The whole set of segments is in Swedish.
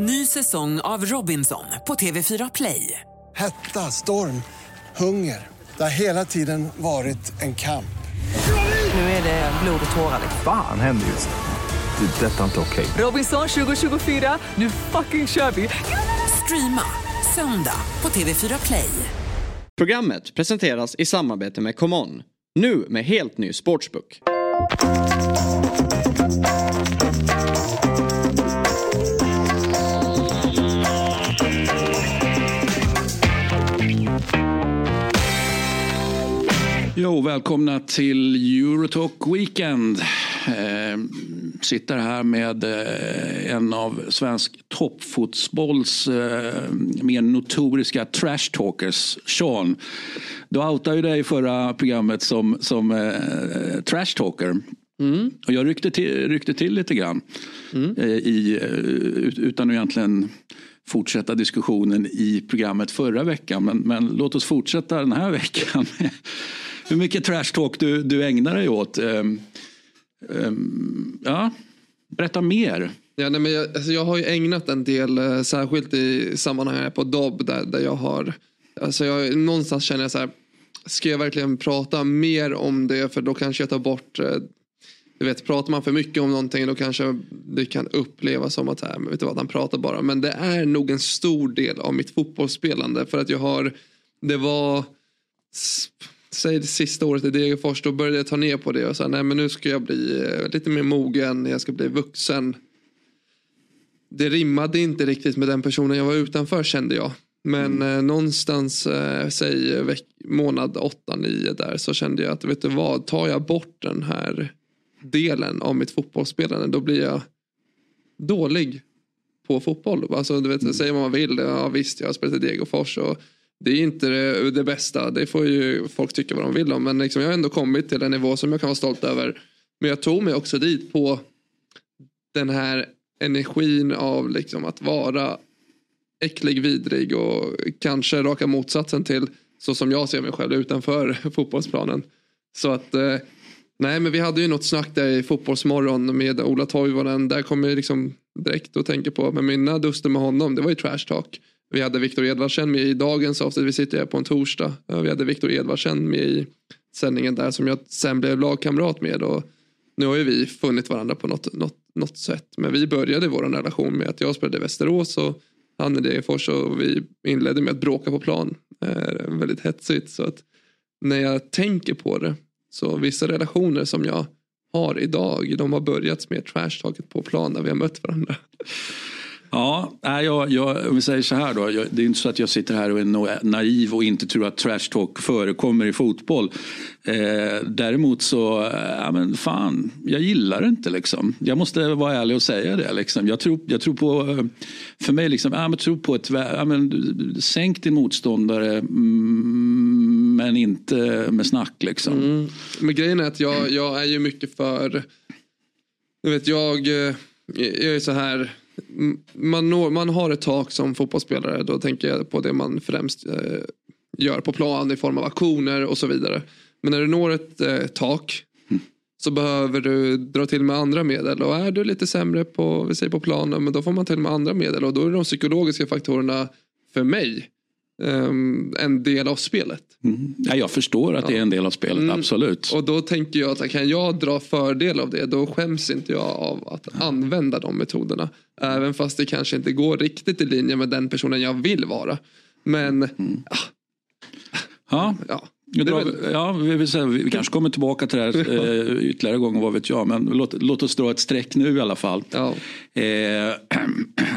Ny säsong av Robinson på TV4 Play. Hetta, storm, hunger. Det har hela tiden varit en kamp. Nu är det blod och tårar. Fan händer just nu. Det. är Detta är inte okej. Robinson 2024, nu fucking kör vi! Streama söndag på TV4 Play. Programmet presenteras i samarbete med ComeOn. Nu med helt ny sportsbook. Jo, välkomna till Eurotalk Weekend. Eh, sitter här med eh, en av svensk toppfotbolls eh, mer notoriska trashtalkers, Sean. Du outade ju dig i förra programmet som, som eh, trashtalker. Mm. Och jag ryckte till, ryckte till lite grann. Mm. Eh, i, eh, utan att egentligen fortsätta diskussionen i programmet förra veckan. Men, men låt oss fortsätta den här veckan. Hur mycket trash talk du, du ägnar dig åt. Um, um, ja, berätta mer. Ja, nej, men jag, alltså jag har ju ägnat en del, eh, särskilt i sammanhang på Dobb där, där jag har, alltså jag, någonstans känner jag så här, ska jag verkligen prata mer om det för då kanske jag tar bort eh, du vet, pratar man för mycket om någonting då kanske det kan upplevas som att här, men vet du vad, han pratar bara. Men det är nog en stor del av mitt fotbollsspelande för att jag har, det var säg det sista året i Degerfors, då började jag ta ner på det och säga nej men nu ska jag bli eh, lite mer mogen, jag ska bli vuxen. Det rimmade inte riktigt med den personen jag var utanför kände jag. Men mm. eh, någonstans, eh, säg veck, månad 8-9 där så kände jag att vet du vad, tar jag bort den här delen av mitt fotbollsspelande då blir jag dålig på fotboll. Alltså du vet, mm. säger vad man vill, ja visst jag har spelat i Degerfors och det är inte det, det, bästa. Det får ju folk tycka vad de vill om. Men liksom, jag har ändå kommit till en nivå som jag kan vara stolt över. Men jag tog mig också dit på den här energin av liksom att vara äcklig, vidrig och kanske raka motsatsen till så som jag ser mig själv utanför fotbollsplanen. Så att eh, nej men vi hade ju något snack där i Fotbollsmorgon med Ola Toivonen. Där kommer jag liksom direkt och tänker på, men mina duster med honom det var ju trash talk. Vi hade Viktor Edvardsen med i dagens avsnitt. Vi sitter här på en torsdag. Vi hade Viktor Edvardsen med i sändningen där som jag sen blev lagkamrat med. Och nu har ju vi funnit varandra på något, något, något sätt. Men vi började vår relation med att jag spelade i Västerås och han i Degerfors och vi inledde med att bråka på plan. Eh, väldigt hetsigt. Så att när jag tänker på det så vissa relationer som jag har idag de har börjat med trashtalket på plan när vi har mött varandra. Ja, jag, jag, om vi säger så här då. Jag, det är inte så att jag sitter här och är naiv och inte tror att trash talk förekommer i fotboll. Eh, däremot så, eh, ja men fan, jag gillar det inte liksom. Jag måste vara ärlig och säga det. Liksom. Jag, tror, jag tror på, eh, för mig, liksom, ja, men tror på ett, ja, men, sänk din motståndare mm, men inte med snack liksom. Mm. Men grejen är att jag, jag är ju mycket för, du vet jag, eh, jag är så här man, når, man har ett tak som fotbollsspelare. Då tänker jag på det man främst eh, gör på plan i form av aktioner och så vidare. Men när du når ett eh, tak mm. så behöver du dra till med andra medel. Och är du lite sämre på, vi säger på planen, men då får man till med andra medel. Och då är de psykologiska faktorerna för mig um, en del av spelet. Mm. Ja, jag förstår att ja. det är en del av spelet, mm. absolut. Och då tänker jag att kan jag dra fördel av det då skäms inte jag av att ja. använda de metoderna. Även fast det kanske inte går riktigt i linje med den personen jag vill vara. Men mm. ja. Ja. Ja, vi, vill säga, vi kanske kommer tillbaka till det här eh, ytterligare gånger, vad vet jag. Men låt, låt oss dra ett streck nu i alla fall. Ja. Eh,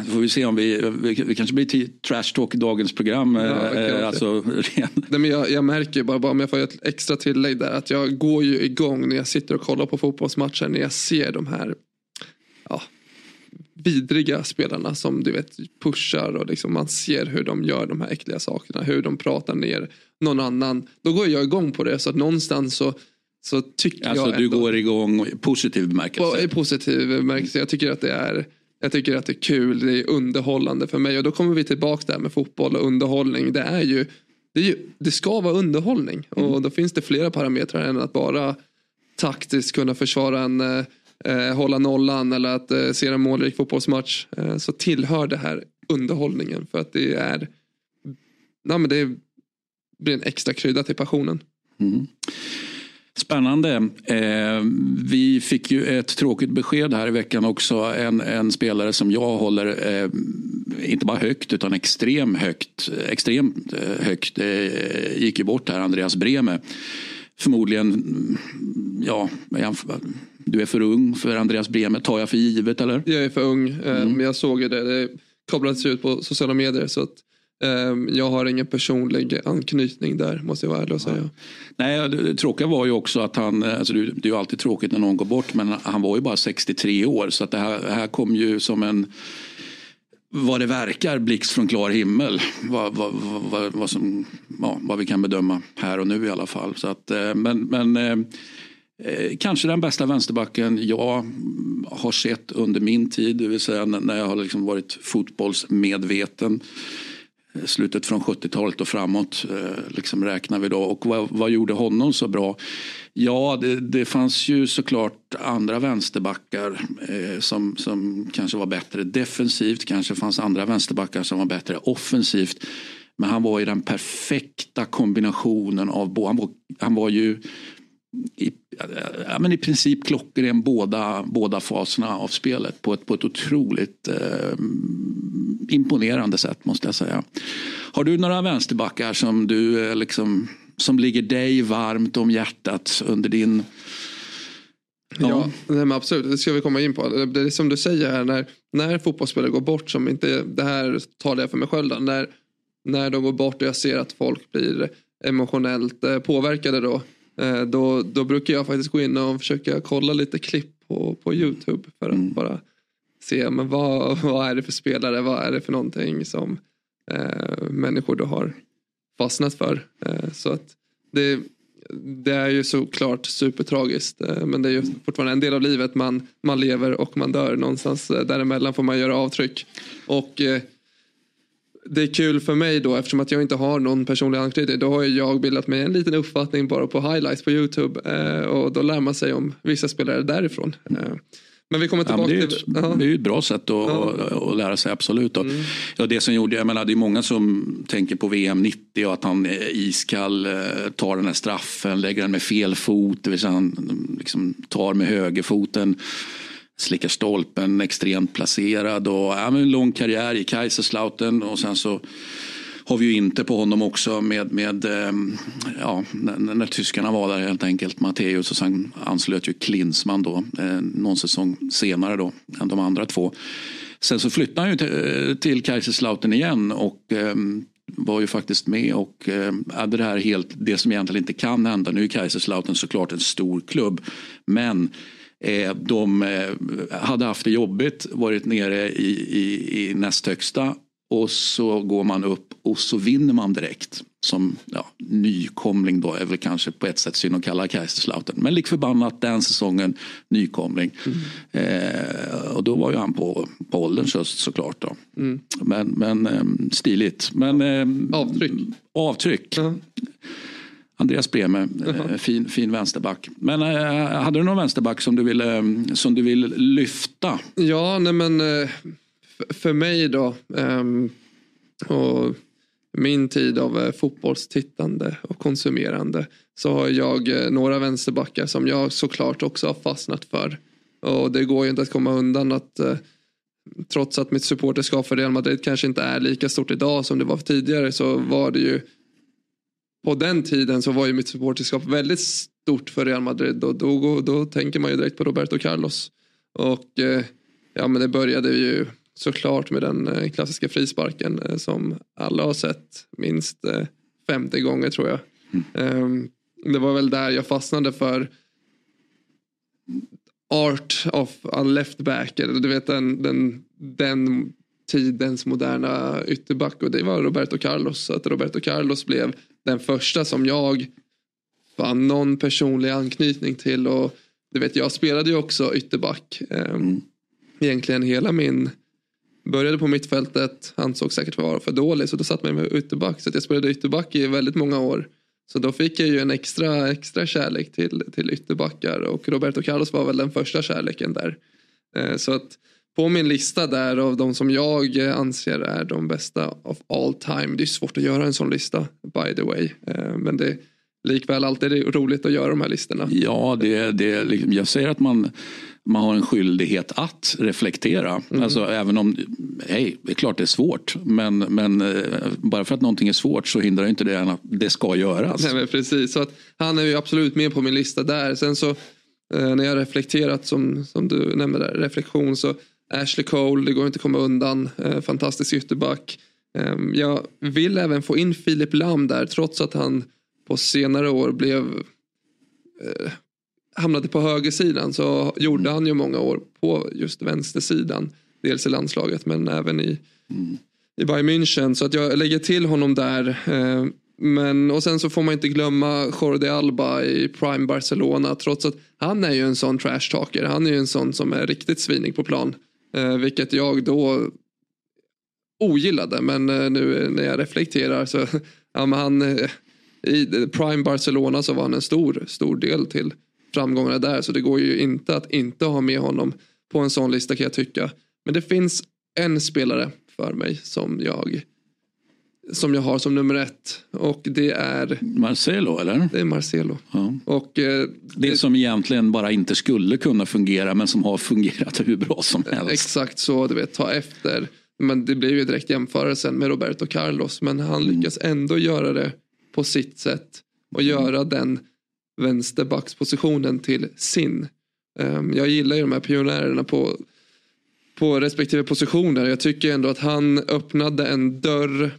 får vi se om vi, vi, vi kanske blir till trash talk i dagens program. Ja, eh, alltså, Nej, men jag, jag märker bara, bara om jag får ett extra tillägg där, att jag går ju igång när jag sitter och kollar på fotbollsmatcher när jag ser de här ja, vidriga spelarna som du vet pushar och liksom man ser hur de gör de här äckliga sakerna. Hur de pratar ner någon annan. Då går jag igång på det så att någonstans så så tycker alltså, jag du ändå, går igång i positiv bemärkelse? I positiv bemärkelse. Jag tycker att det är jag tycker att det är kul, det är underhållande för mig och då kommer vi tillbaka där med fotboll och underhållning. Det är ju, det, är ju, det ska vara underhållning mm. och då finns det flera parametrar än att bara taktiskt kunna försvara en eh, hålla nollan eller att eh, se en målrik fotbollsmatch eh, så tillhör det här underhållningen för att det är ja, men det blir en extra krydda till passionen. Mm. Spännande. Eh, vi fick ju ett tråkigt besked här i veckan också. En, en spelare som jag håller, eh, inte bara högt utan extremt högt, extremt eh, högt, eh, gick ju bort här, Andreas Breme. Förmodligen, ja, du är för ung för Andreas Breme, tar jag för givet eller? Jag är för ung, eh, mm. men jag såg ju det. Det kablades ut på sociala medier. så att Ehm, jag har ingen personlig anknytning där måste jag vara ärlig och säga. Nej, det tråkiga var ju också att han, eh, alltså det är ju alltid tråkigt när någon går bort men han var ju bara 63 år så att det här, här kom ju som en vad det verkar blixt från klar himmel. Vad, vad, vad, vad, som, ja, vad vi kan bedöma här och nu i alla fall. Så att, eh, men men eh, eh, kanske den bästa vänsterbacken jag har sett under min tid. Det vill säga när jag har liksom varit fotbollsmedveten slutet från 70-talet och framåt eh, liksom räknar vi då. Och vad, vad gjorde honom så bra? Ja, det, det, fanns ju såklart andra vänsterbackar eh, som, som kanske var bättre defensivt. Kanske fanns andra vänsterbackar som var bättre offensivt. Men han var i den perfekta kombinationen av... Han var, han var ju i, ja, men i princip klockren båda, båda faserna av spelet på ett, på ett otroligt eh, imponerande sätt måste jag säga. Har du några vänsterbackar som, du, eh, liksom, som ligger dig varmt om hjärtat under din Ja, ja absolut. Det ska vi komma in på. Det är som du säger här, när, när fotbollsspelare går bort, som inte, det här talar jag för mig själv, då, när, när de går bort och jag ser att folk blir emotionellt eh, påverkade då, då, då brukar jag faktiskt gå in och försöka kolla lite klipp på, på Youtube för att mm. bara se men vad, vad är det för spelare, vad är det för någonting som eh, människor då har fastnat för. Eh, så att det, det är ju såklart supertragiskt eh, men det är ju fortfarande en del av livet. Man, man lever och man dör. Någonstans eh, däremellan får man göra avtryck. Och eh, det är kul för mig då eftersom att jag inte har någon personlig anknytning. Då har jag bildat mig en liten uppfattning bara på highlights på Youtube. Eh, och då lär man sig om vissa spelare därifrån. Eh, men vi kommer tillbaka ja, det, är ett, till... det är ett bra sätt att, ja. att lära sig, absolut. Mm. Ja, det som gjorde, jag menar, det är många som tänker på VM 90 och att han iskall, eh, tar den här straffen, lägger den med fel fot, det vill säga han liksom tar med högerfoten slickar stolpen, extremt placerad och ja, en lång karriär i Kaiserslautern och sen så har vi ju inte på honom också med, med ehm, ja, när, när tyskarna var där helt enkelt. Matteus och sen anslöt ju Klinsmann då eh, någon säsong senare då än de andra två. Sen så flyttade han ju till, eh, till Kaiserslautern igen och eh, var ju faktiskt med och eh, hade det här helt, det som egentligen inte kan hända. Nu är Kaiserslautern såklart en stor klubb men de eh, hade haft det jobbigt, varit nere i, i, i näst högsta och så går man upp och så vinner man direkt. Som ja, nykomling då är väl kanske på ett sätt synd att kalla Kaiserslautern. Men lik förbannat den säsongen nykomling. Mm. Eh, och då var ju han på, på ålderns höst såklart. Då. Mm. Men, men eh, stiligt. Men, eh, avtryck. Avtryck. Mm. Andreas Breme, uh-huh. fin, fin vänsterback. Men äh, hade du någon vänsterback som du ville, som du vill lyfta? Ja, nej men äh, för mig då. Ähm, och min tid av fotbollstittande och konsumerande så har jag några vänsterbackar som jag såklart också har fastnat för. Och det går ju inte att komma undan att trots att mitt supporterskap för Real Madrid kanske inte är lika stort idag som det var tidigare så var det ju på den tiden så var ju mitt supporterskap väldigt stort för Real Madrid och då, då tänker man ju direkt på Roberto Carlos. Och eh, ja men det började ju såklart med den eh, klassiska frisparken eh, som alla har sett minst eh, 50 gånger tror jag. Mm. Det var väl där jag fastnade för art of a left back. Du vet den, den, den tidens moderna ytterback och det var Roberto Carlos. Så att Roberto Carlos blev den första som jag fann någon personlig anknytning till. Och du vet, jag spelade ju också ytterback. Eh, egentligen hela min... Började på mittfältet, ansåg säkert vara för dålig så då satte man mig med ytterback. Så jag spelade ytterback i väldigt många år. Så då fick jag ju en extra, extra kärlek till, till ytterbackar och Roberto Carlos var väl den första kärleken där. Eh, så att på min lista där av de som jag anser är de bästa of all time. Det är svårt att göra en sån lista by the way. Eh, men det är likväl alltid roligt att göra de här listorna. Ja, det, det, liksom, jag säger att man, man har en skyldighet att reflektera. Mm. Alltså, även om, hej, det är klart det är svårt. Men, men eh, bara för att någonting är svårt så hindrar inte det att det ska göras. Nej, men precis, så att han är ju absolut med på min lista där. Sen så eh, när jag reflekterat som, som du nämnde där, reflektion så Ashley Cole, det går inte att komma undan. Eh, fantastisk ytterback. Eh, jag vill även få in Filip Lam där trots att han på senare år blev eh, hamnade på högersidan så gjorde han ju många år på just vänstersidan. Dels i landslaget men även i, mm. i Bayern München. Så att jag lägger till honom där. Eh, men, och sen så får man inte glömma Jordi Alba i Prime Barcelona. Trots att han är ju en sån trash talker. Han är ju en sån som är riktigt svinig på plan. Eh, vilket jag då ogillade. Men eh, nu eh, när jag reflekterar så ja, men han, eh, i Prime Barcelona så var han en stor, stor del till framgångarna där. Så det går ju inte att inte ha med honom på en sån lista kan jag tycka. Men det finns en spelare för mig som jag som jag har som nummer ett. Och det är Marcelo eller? Det är Marcelo. Ja. Och, eh, det, det som egentligen bara inte skulle kunna fungera men som har fungerat hur bra som helst. Exakt så, du vet, ta efter. Men det blir ju direkt jämförelsen med Roberto Carlos. Men han mm. lyckas ändå göra det på sitt sätt. Och göra den vänsterbackspositionen till sin. Um, jag gillar ju de här pionjärerna på, på respektive positioner. Jag tycker ändå att han öppnade en dörr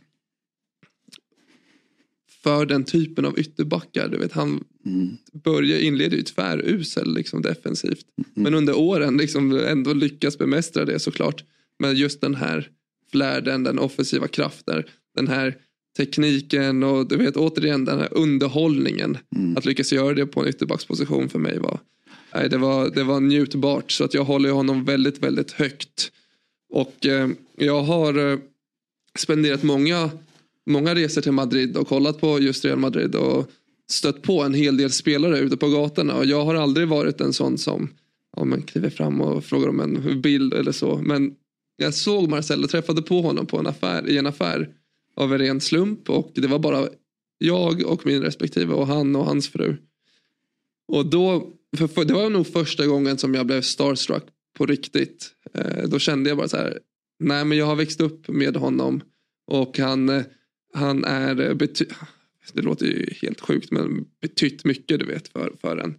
för den typen av ytterbackar. Du vet, han mm. börjar inleder ju tvärusel liksom, defensivt. Mm. Men under åren liksom, ändå lyckas bemästra det såklart. Men just den här flärden, den offensiva kraften, den här tekniken och du vet återigen den här underhållningen. Mm. Att lyckas göra det på en ytterbacksposition för mig var, nej, det var, det var njutbart. Så att jag håller honom väldigt, väldigt högt. Och eh, jag har eh, spenderat många många resor till Madrid och kollat på just Real Madrid och stött på en hel del spelare ute på gatorna och jag har aldrig varit en sån som ja, man kliver fram och frågar om en bild eller så. Men jag såg Marcel och träffade på honom på en affär, i en affär av en ren slump och det var bara jag och min respektive och han och hans fru. Och då, för, för, det var nog första gången som jag blev starstruck på riktigt. Eh, då kände jag bara så här, nej men jag har växt upp med honom och han eh, han är, eh, det låter ju helt sjukt men betytt mycket du vet för, för en.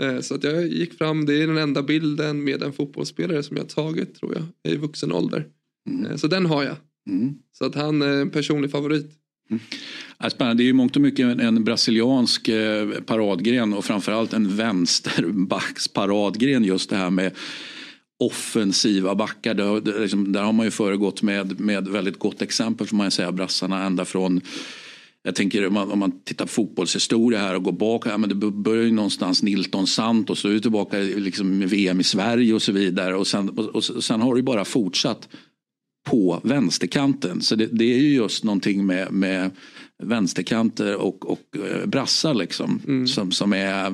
Mm. Så att jag gick fram, det är den enda bilden med en fotbollsspelare som jag tagit tror jag i vuxen ålder. Mm. Eh, så den har jag. Mm. Så att han är en personlig favorit. Mm. Spännande. Det är ju mångt och mycket en, en brasiliansk paradgren och framförallt en vänsterbacks paradgren just det här med offensiva backar. Där, liksom, där har man ju föregått med, med väldigt gott exempel får man säga. Brassarna ända från jag tänker om man, om man tittar på fotbollshistoria här och går bak. Ja, men det börjar ju någonstans Nilton Santos. Så är det tillbaka liksom med VM i Sverige och så vidare. Och sen, och, och sen har det bara fortsatt på vänsterkanten. Så det, det, är ju just någonting med, med vänsterkanter och, och eh, brassar liksom. Mm. Som, som är,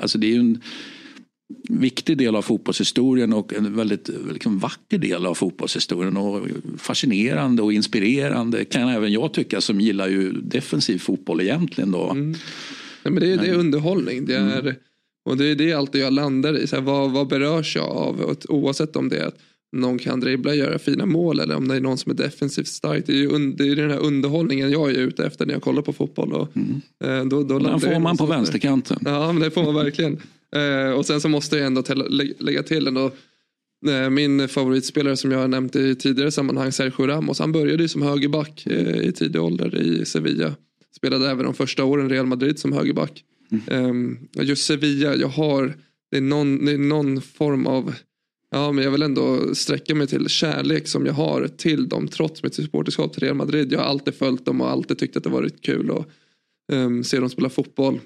alltså det är ju en viktig del av fotbollshistorien och en väldigt liksom, vacker del av fotbollshistorien. Och fascinerande och inspirerande kan även jag tycka som gillar ju defensiv fotboll egentligen. Då. Mm. Ja, men det, är, det är underhållning. Det är, mm. Och det är det alltid jag landar i. Så här, vad, vad berörs jag av? oavsett om det är att någon kan dribbla och göra fina mål eller om det är någon som är defensivt stark. Det är ju det är den här underhållningen jag är ute efter när jag kollar på fotboll. Och, mm. Eh, då, då den får man på vänsterkanten. Ja, men det får man verkligen. Eh, och sen så måste jag ändå lägga till ändå eh, min favoritspelare som jag har nämnt i tidigare sammanhang, Sergio Ramos, han började ju som högerback eh, i tidig ålder i Sevilla. Spelade även de första åren Real Madrid som högerback. Mm. Eh, just Sevilla, jag har, det är, någon, det är någon form av Ja, men jag vill ändå sträcka mig till kärlek som jag har till dem trots mitt supporterskap till Real Madrid. Jag har alltid följt dem och alltid tyckt att det varit kul att um, se dem spela fotboll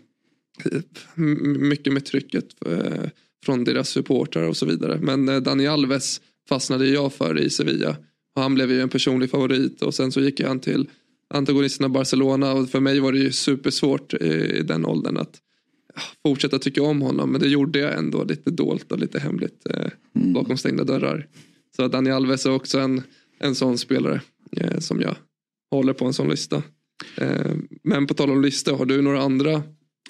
mycket med trycket eh, från deras supportrar och så vidare. Men eh, Dani Alves fastnade jag för i Sevilla. Och han blev ju en personlig favorit och sen så gick han till antagonisterna Barcelona och för mig var det ju supersvårt i, den åldern att fortsätta tycka om honom men det gjorde jag ändå lite dolt och lite hemligt eh, bakom stängda dörrar. Så Dani Alves är också en, en sån spelare som jag håller på en sån lista. Men på tal om listor, har du några andra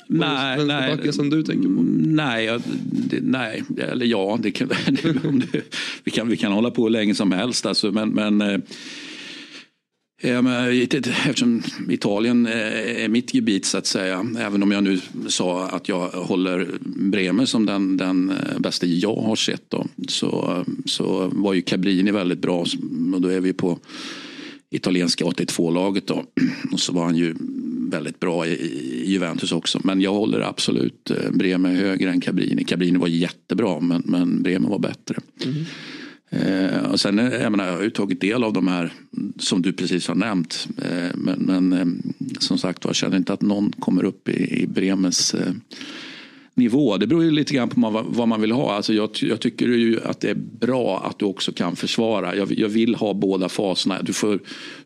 Nej, nej. som du tänker på? Nej, jag- det, nej, eller ja, det kan, det, vi, kan, vi kan hålla på hur länge som helst. Alltså, men, men, eh, eftersom Italien eh, är mitt gebit så att säga. Även om jag nu sa att jag håller Bremer som den, den eh, bästa jag har sett. Då, så, så var ju Cabrini väldigt bra. Och då är vi på italienska 82-laget då. Och så var han ju väldigt bra i, i Juventus också. Men jag håller absolut eh, Bremer högre än Cabrini. Cabrini var jättebra men, men Bremer var bättre. Eh, och sen, eh, jag, menar, jag har ju tagit del av de här som du precis har nämnt. Eh, men men eh, som sagt jag känner inte att någon kommer upp i, i Bremens eh, nivå. Det beror ju lite grann på vad, vad man vill ha. Alltså jag, jag tycker ju att det är bra att du också kan försvara. Jag, jag vill ha båda faserna. Du får,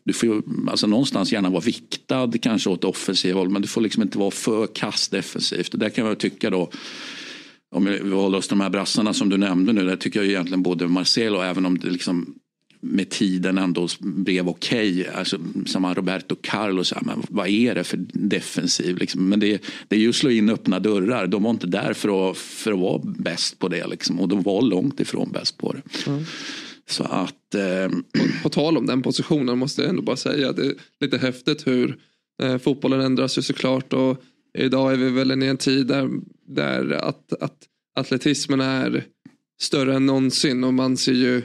du får alltså någonstans gärna vara viktad kanske åt offensiv håll men du får liksom inte vara för kass defensivt. Det där kan jag tycka då om vi håller oss till de här brassarna som du nämnde nu. Där tycker jag egentligen både Marcelo även om det liksom med tiden ändå blev okej. Alltså, som Roberto Carlos, men vad är det för defensiv? Liksom? Men det, det är ju att slå in öppna dörrar. De var inte där för att, för att vara bäst på det. Liksom. Och de var långt ifrån bäst på det. Så att... Eh, På tal om den positionen måste jag ändå bara säga att det är lite häftigt hur eh, fotbollen ändras ju såklart och idag är vi väl i en tid där, där att, att atletismen är större än någonsin och man ser ju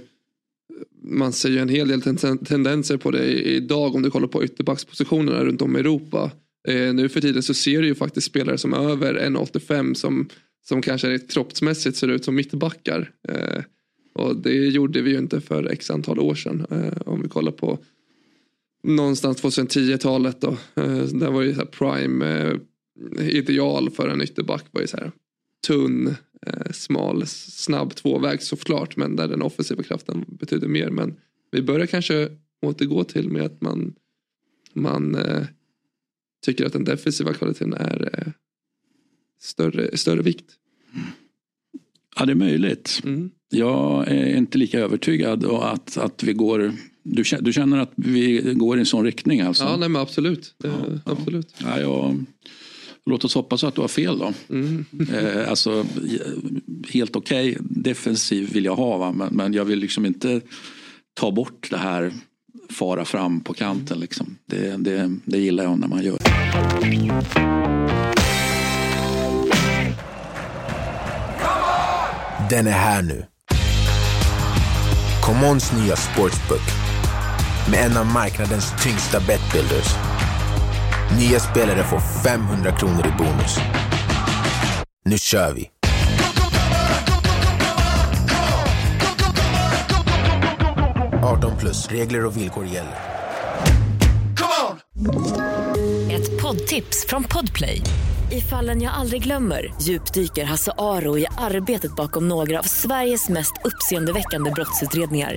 man ser ju en hel del ten- tendenser på det idag om du kollar på ytterbackspositionerna runt om i Europa. Eh, nu för tiden så ser du ju faktiskt spelare som är över 1,85 som, som kanske kroppsmässigt ser ut som mittbackar. Eh, och det gjorde vi ju inte för x antal år sedan. Eh, om vi kollar på någonstans 2010-talet då. Eh, där var ju så här prime eh, ideal för en ytterback var ju så här tunn, smal, s- snabb tvåväg såklart. Men där den offensiva kraften betyder mer. Men vi börjar kanske återgå till med att man, man eh, tycker att den defensiva kvaliteten är eh, större, större vikt. ja, det är möjligt. Mm. Jag är inte lika övertygad och att, att vi går... Du känner, du känner att vi går i en sån riktning alltså? Ja, nej men absolut. Eh, absolut. Ja, jag, låt oss hoppas att du har fel då. Mm. Eh, alltså, helt okej defensiv vill jag ha va? Men, men jag vill liksom inte ta bort det här fara fram på kanten. Liksom. Det, det, det gillar jag när man gör. Den är här nu. Commons nya sportsbook med en av marknadens tyngsta betbuilders. Nya spelare får 500 kronor i bonus. Nu kör vi! –18 plus. Regler och villkor gäller. Ett poddtips från Podplay. I fallen jag aldrig glömmer djupdyker Hasse Aro i arbetet bakom några av Sveriges mest uppseendeväckande brottsutredningar.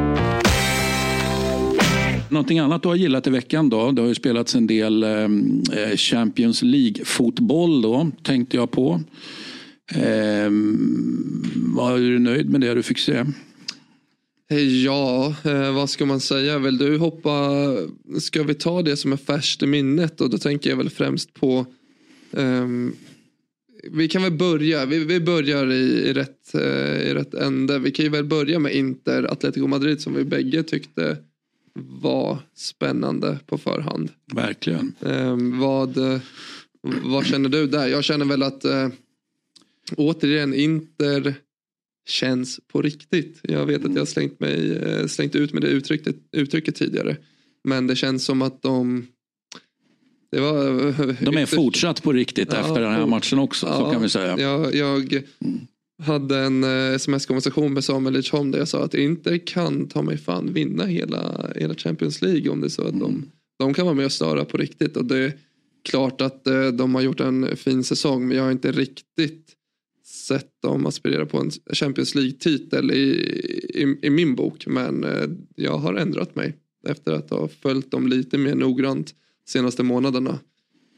Någonting annat du har gillat i veckan då? Det har ju spelats en del ehm, eh, Champions League-fotboll då, tänkte jag på. Eh, var du nöjd med det du fick se? Eh, ja, eh, vad ska man säga? Vill du hoppa? Ska vi ta det som är färskt i minnet? Och då tänker jag väl främst på Um, vi kan väl börja, vi, vi börjar i, i, rätt, uh, i rätt ände. Vi kan ju väl börja med Inter Atletico Madrid som vi bägge tyckte var spännande på förhand. Verkligen. Ehm, vad, eh, vad känner du där? Jag känner väl att eh, återigen Inter känns på riktigt. Jag vet att jag har slängt, mig, eh, slängt ut med det uttrycket, uttrycket tidigare. Men det känns som att de... Var, De är fortsatt på riktigt Ja, efter den här matchen också, så Ja, kan vi säga. Jag, jag hade en eh, sms-konversation med Samuel Lidsholm där jag sa att Inter kan ta mig fan vinna hela, hela Champions League om det är så att de, de kan vara med och störa på riktigt. Och det är klart att eh, de har gjort en fin säsong men jag har inte riktigt sett dem aspirera på en Champions League-titel i, i, i, min bok. Men eh, jag har ändrat mig efter att ha följt dem lite mer noggrant senaste månaderna.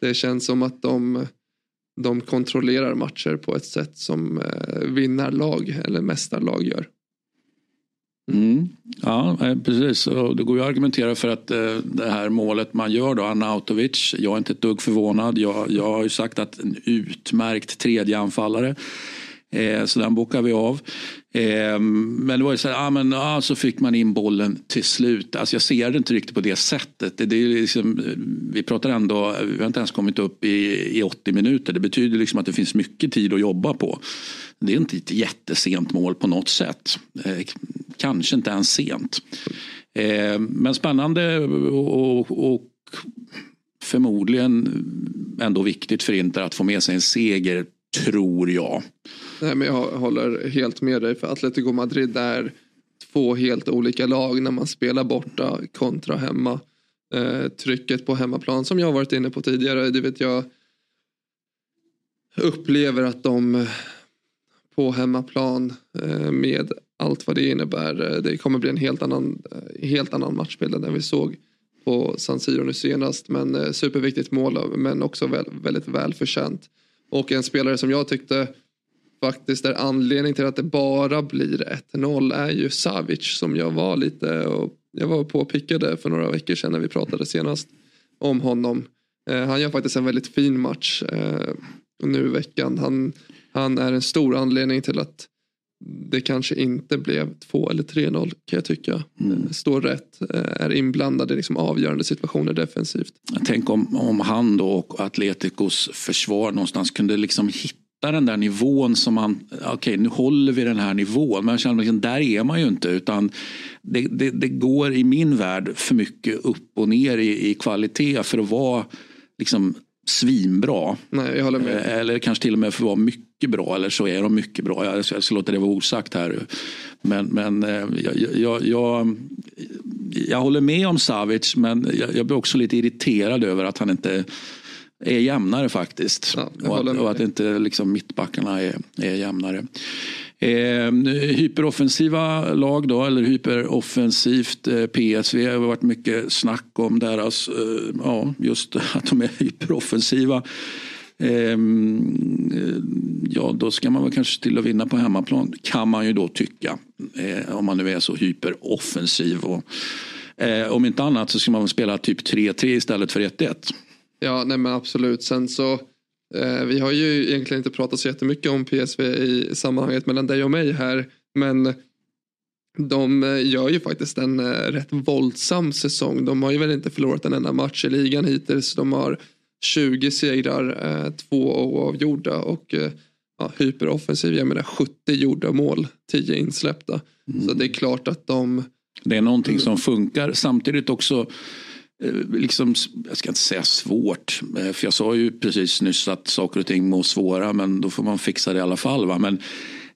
Det känns som att de, de kontrollerar matcher på ett sätt som eh, vinnarlag eller mästarlag gör. Mm. Ja, eh, precis. Och det går ju att argumentera för att eh, det här målet man gör då, Arnautovic, jag är inte ett dugg förvånad. Jag, jag har ju sagt att en utmärkt tredje anfallare. Eh, så den bokade vi av. Eh, men det var ju så här, ah, men, ah, så fick man in bollen till slut. Alltså jag ser det inte riktigt på det sättet. Det, det är liksom, vi pratar ändå, vi har inte ens kommit upp i, i 80 minuter. Det betyder liksom att det finns mycket tid att jobba på. Det är inte ett jättesent mål på något sätt. Eh, kanske inte ens sent. Eh, men spännande och, och förmodligen ändå viktigt för Inter att få med sig en seger, tror jag. Nej, men jag håller helt med dig för Atletico Madrid är två helt olika lag när man spelar borta kontra hemma. Eh, trycket på hemmaplan som jag har varit inne på tidigare, det vet jag upplever att de eh, på hemmaplan eh, med allt vad det innebär. Eh, det kommer bli en helt annan, eh, helt annan matchbild än den vi såg på San Siro nu senast. Men superviktigt mål men också väl, väldigt välförtjänt. Och en spelare som jag tyckte faktiskt är anledning till att det bara blir 1-0 är ju Savic som jag var lite och jag var på och pickade för några veckor sedan när vi pratade senast om honom. han gör faktiskt en väldigt fin match nu i veckan. Han han är en stor anledning till att det kanske inte blev 2 eller 3-0 kan jag tycka. Mm. Står rätt, eh, är inblandad i liksom avgörande situationer defensivt. Tänk om, om han då och Atleticos försvar någonstans kunde liksom hitta den där nivån som man, okej okay, nu håller vi den här nivån. Men jag känner liksom, där är man ju inte utan det, det, det, går i min värld för mycket upp och ner i, i kvalitet för att vara liksom svinbra. Nej, jag håller med. Eh, eller kanske till och med för att vara mycket bra. Eller så är de mycket bra. Jag ska, jag ska låta det vara osagt här. Men, men eh, jag, jag, jag, jag håller med om Savic men jag, jag blir också lite irriterad över att han inte är jämnare faktiskt. Ja, och, att, och att inte liksom mittbackarna är, är jämnare. Eh, hyperoffensiva lag då, eller hyperoffensivt eh, PSV. Det har varit mycket snack om deras, eh, ja just att de är hyperoffensiva. Eh, ja, då ska man väl kanske till att vinna på hemmaplan kan man ju då tycka. Eh, om man nu är så hyperoffensiv. Och, eh, om inte annat så ska man väl spela typ 3-3 istället för 1-1. Ja, nej men absolut. Sen så Eh, vi har ju egentligen inte pratat så jättemycket om PSV i sammanhanget mellan dig och mig här. Men de eh, gör ju faktiskt en eh, rätt våldsam säsong. De har ju väl inte förlorat en enda match i ligan hittills. De har 20 segrar, två oavgjorda och ja, hyperoffensiv. Jag menar 70 gjorda mål, 10 insläppta. Mm. Så det är klart att de... Det är någonting som funkar. Samtidigt också Eh, Eh, liksom, jag ska inte säga svårt, eh, för jag sa ju precis nyss att saker och ting må svåra men då får man fixa det i alla fall. Va? Men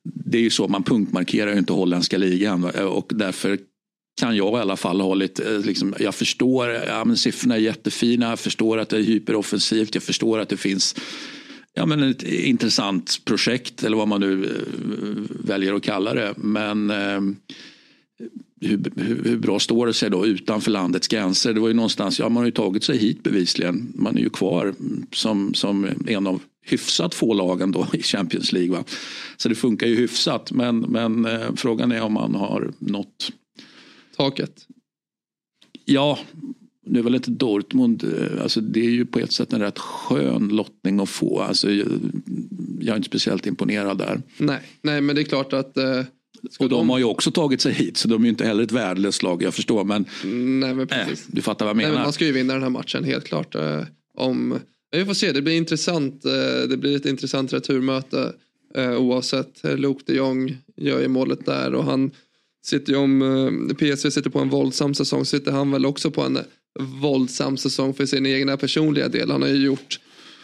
det är ju så, man punktmarkerar ju inte holländska ligan va? Eh, och därför kan jag i alla fall ha lite, liksom, jag förstår, ja, men siffrorna är jättefina, jag förstår att det är hyperoffensivt, jag förstår att det finns ja, men ett intressant projekt eller vad man nu väljer att kalla det. Men eh, hur, hur, hur, bra står det sig då utanför landets gränser? Det var ju någonstans, ja man har ju tagit sig hit bevisligen. Man är ju kvar som, som en av hyfsat få lagen då i Champions League. Va? Så det funkar ju hyfsat men, men eh, frågan är om man har nått taket. Ja, nu väl inte Dortmund, eh, alltså det är ju på ett sätt en rätt skön lottning att få. Alltså, jag, jag är inte speciellt imponerad där. Nej, nej men det är klart att eh och de har ju också tagit sig hit så de är ju inte heller ett värdelöst lag, jag förstår. Men, Nej, men precis. Äh, du fattar vad jag menar. Nej, men man ska ju vinna den här matchen helt klart. Eh, om, vi får se, det blir intressant. Eh, det blir ett intressant returmöte eh, oavsett. Luke de Jong gör ju målet där och han sitter ju om PSV sitter på en våldsam säsong sitter han väl också på en våldsam säsong för sin egna personliga del. Han har ju gjort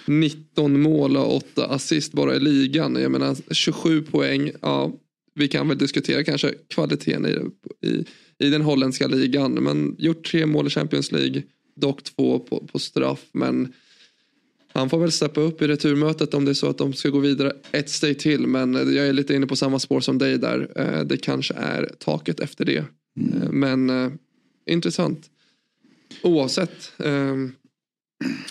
19 mål och 8 assist bara i ligan. Jag menar 27 poäng. Ja, vi kan väl diskutera kanske kvaliteten i, i, i den holländska ligan. Men gjort tre mål i Champions League. Dock två på, på straff. Men han får väl steppa upp i returmötet om det är så att de ska gå vidare ett steg till. Men jag är lite inne på samma spår som dig där. Eh, Det kanske är taket efter det. Eh, Men eh, intressant. Oavsett. Eh,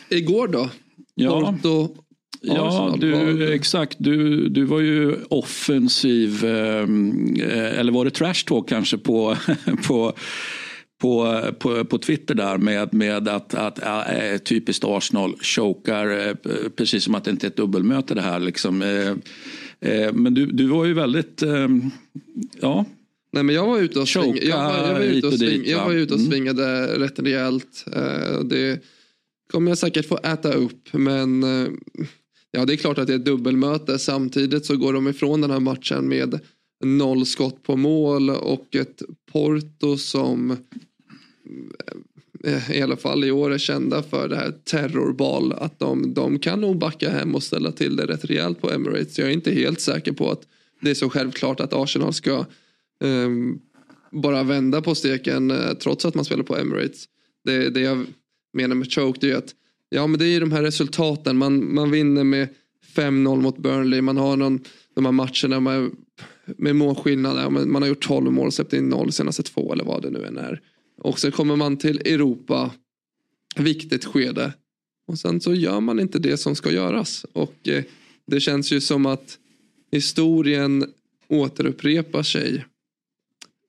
igår då? Ja. Porto, Ja, du, exakt. Du, du var ju offensiv, eh, eller var det trash talk kanske på, på, på, på, på Twitter där med, med att, att äh, typiskt Arsenal chokar, eh, precis som att det inte är ett dubbelmöte det här. Liksom. Eh, Men du, du var ju väldigt, ehm, ja, Nej men jag var ute och, Choka jag var, jag var ute och, sving, jag va? var ute och Mm. svingade rätt rejält. Det kommer jag säkert få äta upp. Men ja, det är klart att det är ett dubbelmöte. Samtidigt så går de ifrån den här matchen med noll skott på mål och ett Porto som eh, eh, i alla fall i år är kända för det här terrorbal. Att de, de kan nog backa hem och ställa till det rätt rejält på Emirates. Jag är inte helt säker på att det är så självklart att Arsenal ska um, bara vända på steken uh, trots att man spelar på Emirates. Det, det jag menar med choke det är att ja, men det är ju de här resultaten. Man, man vinner med 5-0 mot Burnley. Man har någon, de här matcherna med, med målskillnad. Man, Man har gjort 12 mål och släppt in 0 senaste två eller vad det nu än är. Och så kommer man till Europa. Viktigt skede. Och sen så gör man inte det som ska göras. Och eh, det känns ju som att historien återupprepar sig.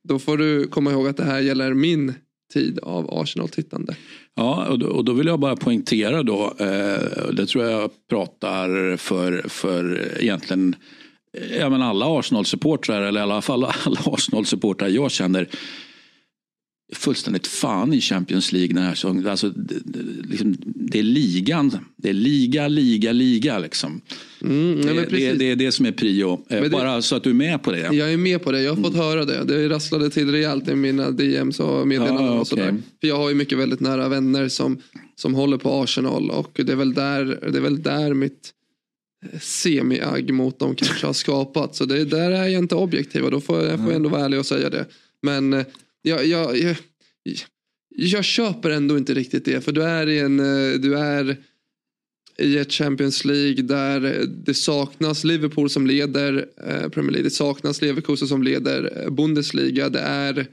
Då får du komma ihåg att det här gäller min tid av Arsenal-tittande. Ja, och då, och då vill jag bara poängtera då, eh, det tror jag pratar för, för egentligen eh, ja, men alla Arsenal-supportrar, eller i alla fall alla Arsenal-supportrar jag känner, fullständigt fan i Champions League den här säsongen. Alltså, det, det, liksom, det är ligan, det är liga, liga, liga liksom. Mm, nej, det, det, det är det som är prio, Eh, bara så att du är med på det. Jag är med på det, jag har fått höra det. Det rasslade till rejält i mina DMs och meddelanden Ja, och sådär. För jag har ju mycket väldigt nära vänner som, som håller på Arsenal och det är väl där, det är väl där mitt eh, semi-agg mot dem kanske har skapat. Så det, där är jag inte objektiv och då får jag får ändå vara ärlig och säga det. Men eh, jag, jag, jag, jag köper ändå inte riktigt det för du är i en, eh, du är i ett Champions League där det saknas Liverpool som leder eh, Premier League. Det saknas Leverkusen som leder eh, Bundesliga. Det är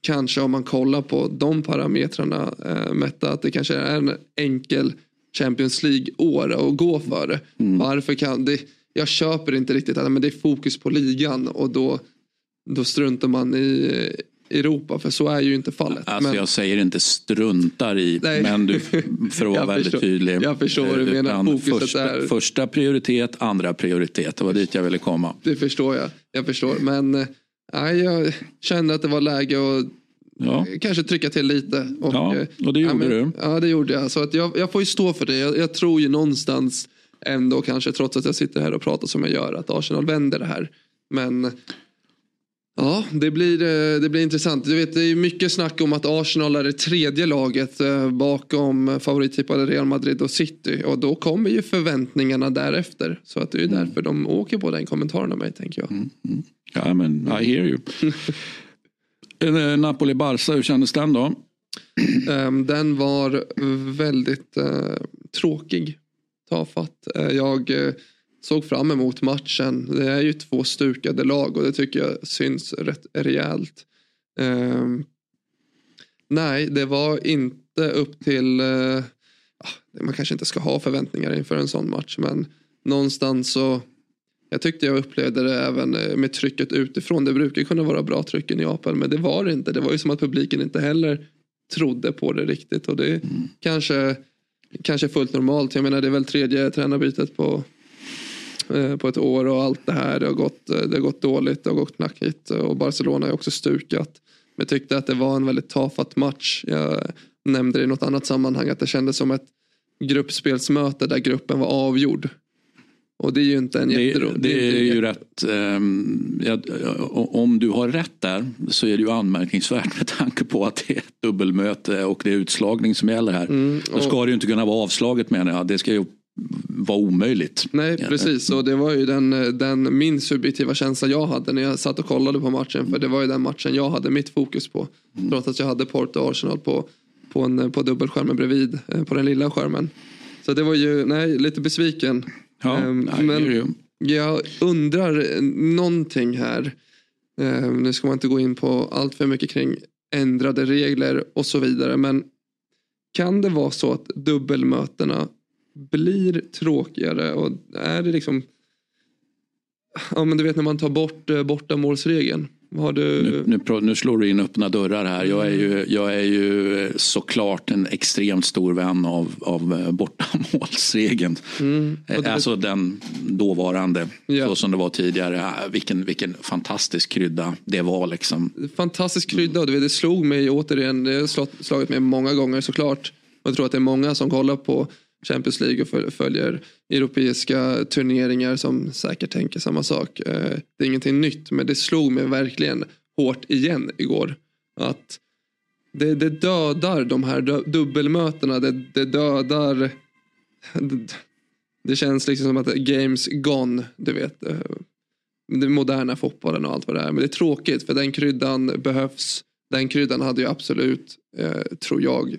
kanske om man kollar på de parametrarna eh, mätta att det kanske är en enkel Champions League-år att gå för. Varför kan det? Jag köper inte riktigt att men det är fokus på ligan och då, då struntar man i eh, Europa för så är ju inte fallet. Alltså Men- jag säger inte struntar i, Nej. men du, för att vara väldigt förstår- tydlig. jag förstår vad du menar. Utan Fokuset första, är- första prioritet, andra prioritet. Det var dit jag ville komma. Det förstår jag. Jag förstår. Men eh, nej, jag kände att det var läge att Ja. kanske trycka till lite. Och, Ja, eh, och det gjorde men, du. Ja, det gjorde jag. Så att jag, jag får ju stå för det. Jag, jag tror ju någonstans ändå kanske, trots att jag sitter här och pratar som jag gör, att Arsenal vänder det här. Men ja, det blir, eh, det blir intressant. Du vet, det är mycket snack om att Arsenal är det tredje laget eh, bakom favorittippade Real Madrid och City. Och då kommer ju förväntningarna därefter. Så att det är Mm. därför de åker på den kommentaren av mig, tänker jag. Ja, men I hear you. Eh, Napoli-Barca, hur kändes den då? Ehm, den var väldigt eh, tråkig. Tafatt. Jag eh, såg fram emot matchen. Det är ju två stukade lag och det tycker jag syns rätt rejält. Ehm, nej, det var inte upp till... ja, man kanske inte ska ha förväntningar inför en sån match men någonstans så jag tyckte jag upplevde det även eh, med trycket utifrån. Det brukar kunna vara bra tryck i Neapel men det var det inte. Det var ju som att publiken inte heller trodde på det riktigt och det är kanske, kanske fullt normalt. Jag menar det är väl tredje tränarbytet på, på ett år och allt det här. Det har, gått, eh, det har gått dåligt, det har gått knackigt och Barcelona är också stukat. Men jag tyckte att det var en väldigt tafatt match. Jag nämnde det i något annat sammanhang att det kändes som ett gruppspelsmöte där gruppen var avgjord. Och det är ju inte en Det, jätterolig. det är ju rätt, ehm, ja, om du har rätt där så är det ju anmärkningsvärt med tanke på att det är ett dubbelmöte och det är utslagning som gäller här. Mm, Då ska och- det ju inte kunna vara avslaget menar jag. Det ska ju vara omöjligt. Nej precis och det var ju den, den min subjektiva känsla jag hade när jag satt och kollade på matchen. För det var ju den matchen jag hade mitt fokus på. Trots att jag hade Porto och Arsenal på, på, en, på dubbelskärmen bredvid. eh, På den lilla skärmen. Så det var ju, nej lite besviken. Ja, Ehm, nej, men jag undrar eh, någonting här. Ehm, nu ska man inte gå in på allt för mycket kring ändrade regler och så vidare. Men kan det vara så att dubbelmötena blir tråkigare och är det liksom Ja men du vet när man tar bort eh, bortamålsregeln. Har du... Nu, nu, nu slår du in öppna dörrar här. Jag är ju, jag är ju såklart en extremt stor vän av, av eh, bortamålsregeln. Mm. Det- Alltså den dåvarande, Ja. så som det var tidigare. Ah, Vilken, vilken fantastisk krydda det var liksom. Fantastisk krydda du vet, det slog mig återigen. Det har slagit mig många gånger såklart. Jag tror att det är många som kollar på Champions League och följer europeiska turneringar som säkert tänker samma sak. Eh, det är ingenting nytt men det slog mig verkligen hårt igen igår. Att det, det dödar de här dubbelmötena. Det, det dödar... Det, det känns liksom som att games gone, du vet. Eh, den moderna fotbollen och allt vad det är. Men det är tråkigt för den kryddan behövs. Den kryddan hade ju absolut, eh, tror jag,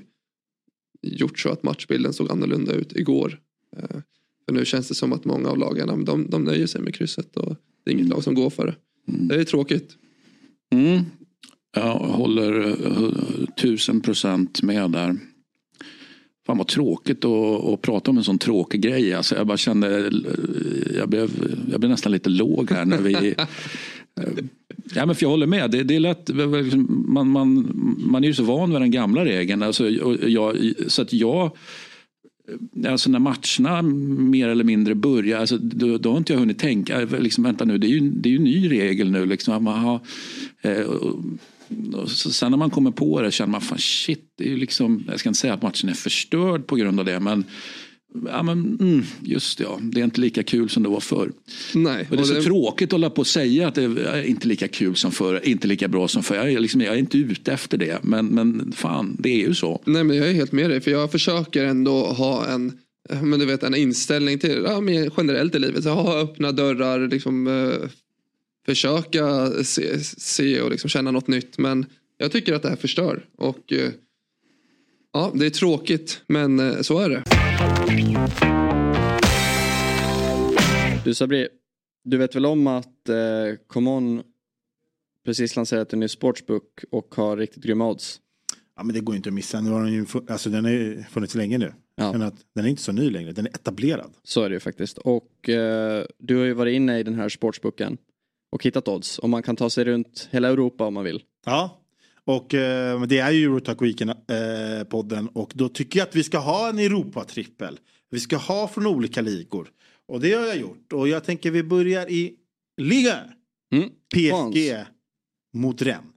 gjort så att matchbilden såg annorlunda ut igår. Eh, för nu känns det som att många av lagarna de, de nöjer sig med krysset och det är inget lag som går för det. Det är tråkigt. Mm. Jag håller eh, tusen procent med där. Fan vad tråkigt att, att prata om en sån tråkig grej. Alltså jag bara kände, jag blev, jag blev nästan lite låg här när vi Ja, men för jag håller med. Det, det är lätt, liksom, man, man, man är ju så van vid den gamla regeln. Alltså, jag, så att jag, alltså när matcherna mer eller mindre börjar, alltså, då, då har inte jag hunnit tänka, äh, liksom, vänta nu, det är ju, det är ju en ny regel nu. Liksom, man har, eh, och, och sen när man kommer på det känner man, fan shit, det är ju liksom, jag ska inte säga att matchen är förstörd på grund av det, men Ja, men, mm, just det, ja. Det är inte lika kul som det var förr. Nej, Och det är så det- tråkigt att hålla på och säga att det är inte lika kul som förr, inte lika bra som förr. Jag är, liksom, jag är inte ute efter det. Men, men fan, det är ju så. Nej men jag är helt med dig för jag försöker ändå ha en men du vet en inställning till ja, men generellt i livet. Så ha öppna dörrar, liksom, eh, försöka se, se och liksom känna något nytt. Men jag tycker att det här förstör. Och eh, ja, det är tråkigt men eh, så är det. Du Sabri, du vet väl om att eh, Common precis lanserat en ny sportsbook och har riktigt grymma odds? Ja men det går inte att missa. Nu har den, ju, alltså, den har funnits länge nu. Men att den är inte så ny längre, den är etablerad. Så är det ju faktiskt. Och eh, du har ju varit inne i den här sportsbooken och hittat odds. Och man kan ta sig runt hela Europa om man vill. Ja, och eh, det är ju Eurotalk Weekend-podden och då tycker jag att vi ska ha en Europatrippel. Vi ska ha från olika ligor. Och det har jag gjort. Och jag tänker vi börjar i Liga. PSG mot Rennes.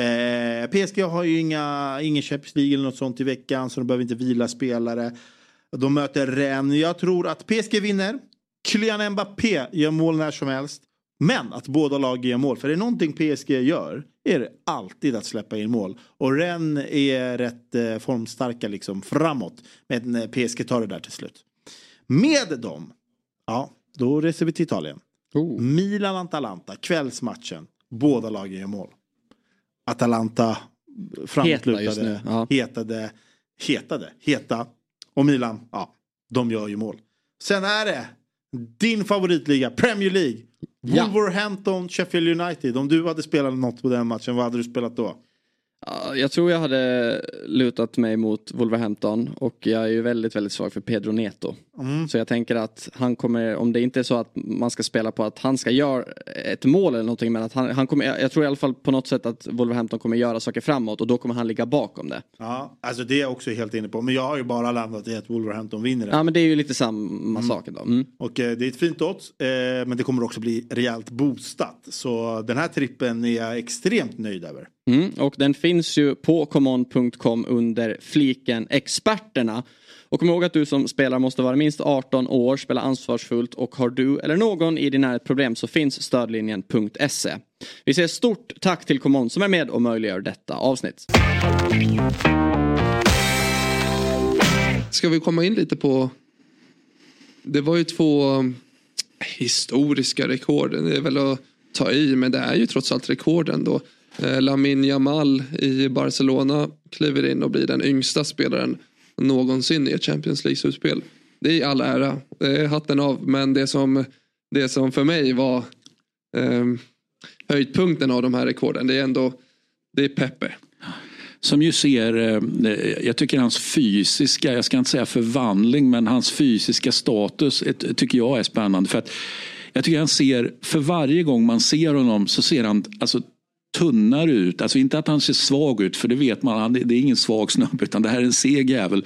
Eh, PSG har ju inga, ingen Champions League eller något sånt i veckan så de behöver inte vila spelare. De möter Rennes. Jag tror att PSG vinner. Kylian Mbappé gör mål när som helst. Men att båda lag gör mål. För är det någonting PSG gör är det alltid att släppa in mål. Och Rennes är rätt eh, formstarka liksom framåt. Men eh, PSG tar det där till slut. Med dem, ja, då reser vi till Italien. Milan-Atalanta, kvällsmatchen. Båda lagen gör mål. Atalanta framåtlutade, just nu, ja. hetade, hetade, heta. Och Milan, ja, de gör ju mål. Sen är det din favoritliga, Premier League. Ja. Wolverhampton, Sheffield United. Om du hade spelat något på den matchen, vad hade du spelat då? Ja, Jag tror jag hade lutat mig mot Wolverhampton och jag är ju väldigt, väldigt svag för Pedro Neto. Mm. Så jag tänker att han kommer, om det inte är så att man ska spela på att han ska göra ett mål eller någonting, men att han, han kommer, jag tror i alla fall på något sätt att Wolverhampton kommer göra saker framåt och då kommer han ligga bakom det. Ja, alltså det är jag också helt inne på. Men jag har ju bara landat i att Wolverhampton vinner det. Ja men det är ju lite samma sak då. Mm. Och eh, det är ett fint odds, eh, men det kommer också bli rejält boostat. Så den här trippen är jag extremt nöjd över. Mm, och den finns ju på common.com under fliken experterna. Och kom ihåg att du som spelare måste vara minst 18 år, spela ansvarsfullt och har du eller någon i din närhet problem så finns stödlinjen.se. Vi säger stort tack till Common som är med och möjliggör detta avsnitt. Ska vi komma in lite på... Det var ju två um, historiska rekord. Det är väl att ta i, men det är ju trots allt rekorden då. Eh, Lamin Jamal i Barcelona kliver in och blir den yngsta spelaren någonsin i ett Champions League-slutspel. Det är i all ära, det är hatten av. Men det som, det som för mig var eh, höjdpunkten av de här rekorden, det är ändå det är Pepe. Som ju ser, eh, jag tycker hans fysiska, jag ska inte säga förvandling, men hans fysiska status tycker jag är spännande. För att jag tycker han ser, för varje gång man ser honom så ser han alltså, tunnare ut. Alltså inte att han ser svag ut, för det vet man, han, det är ingen svag snubbe utan det här är en seg jävel.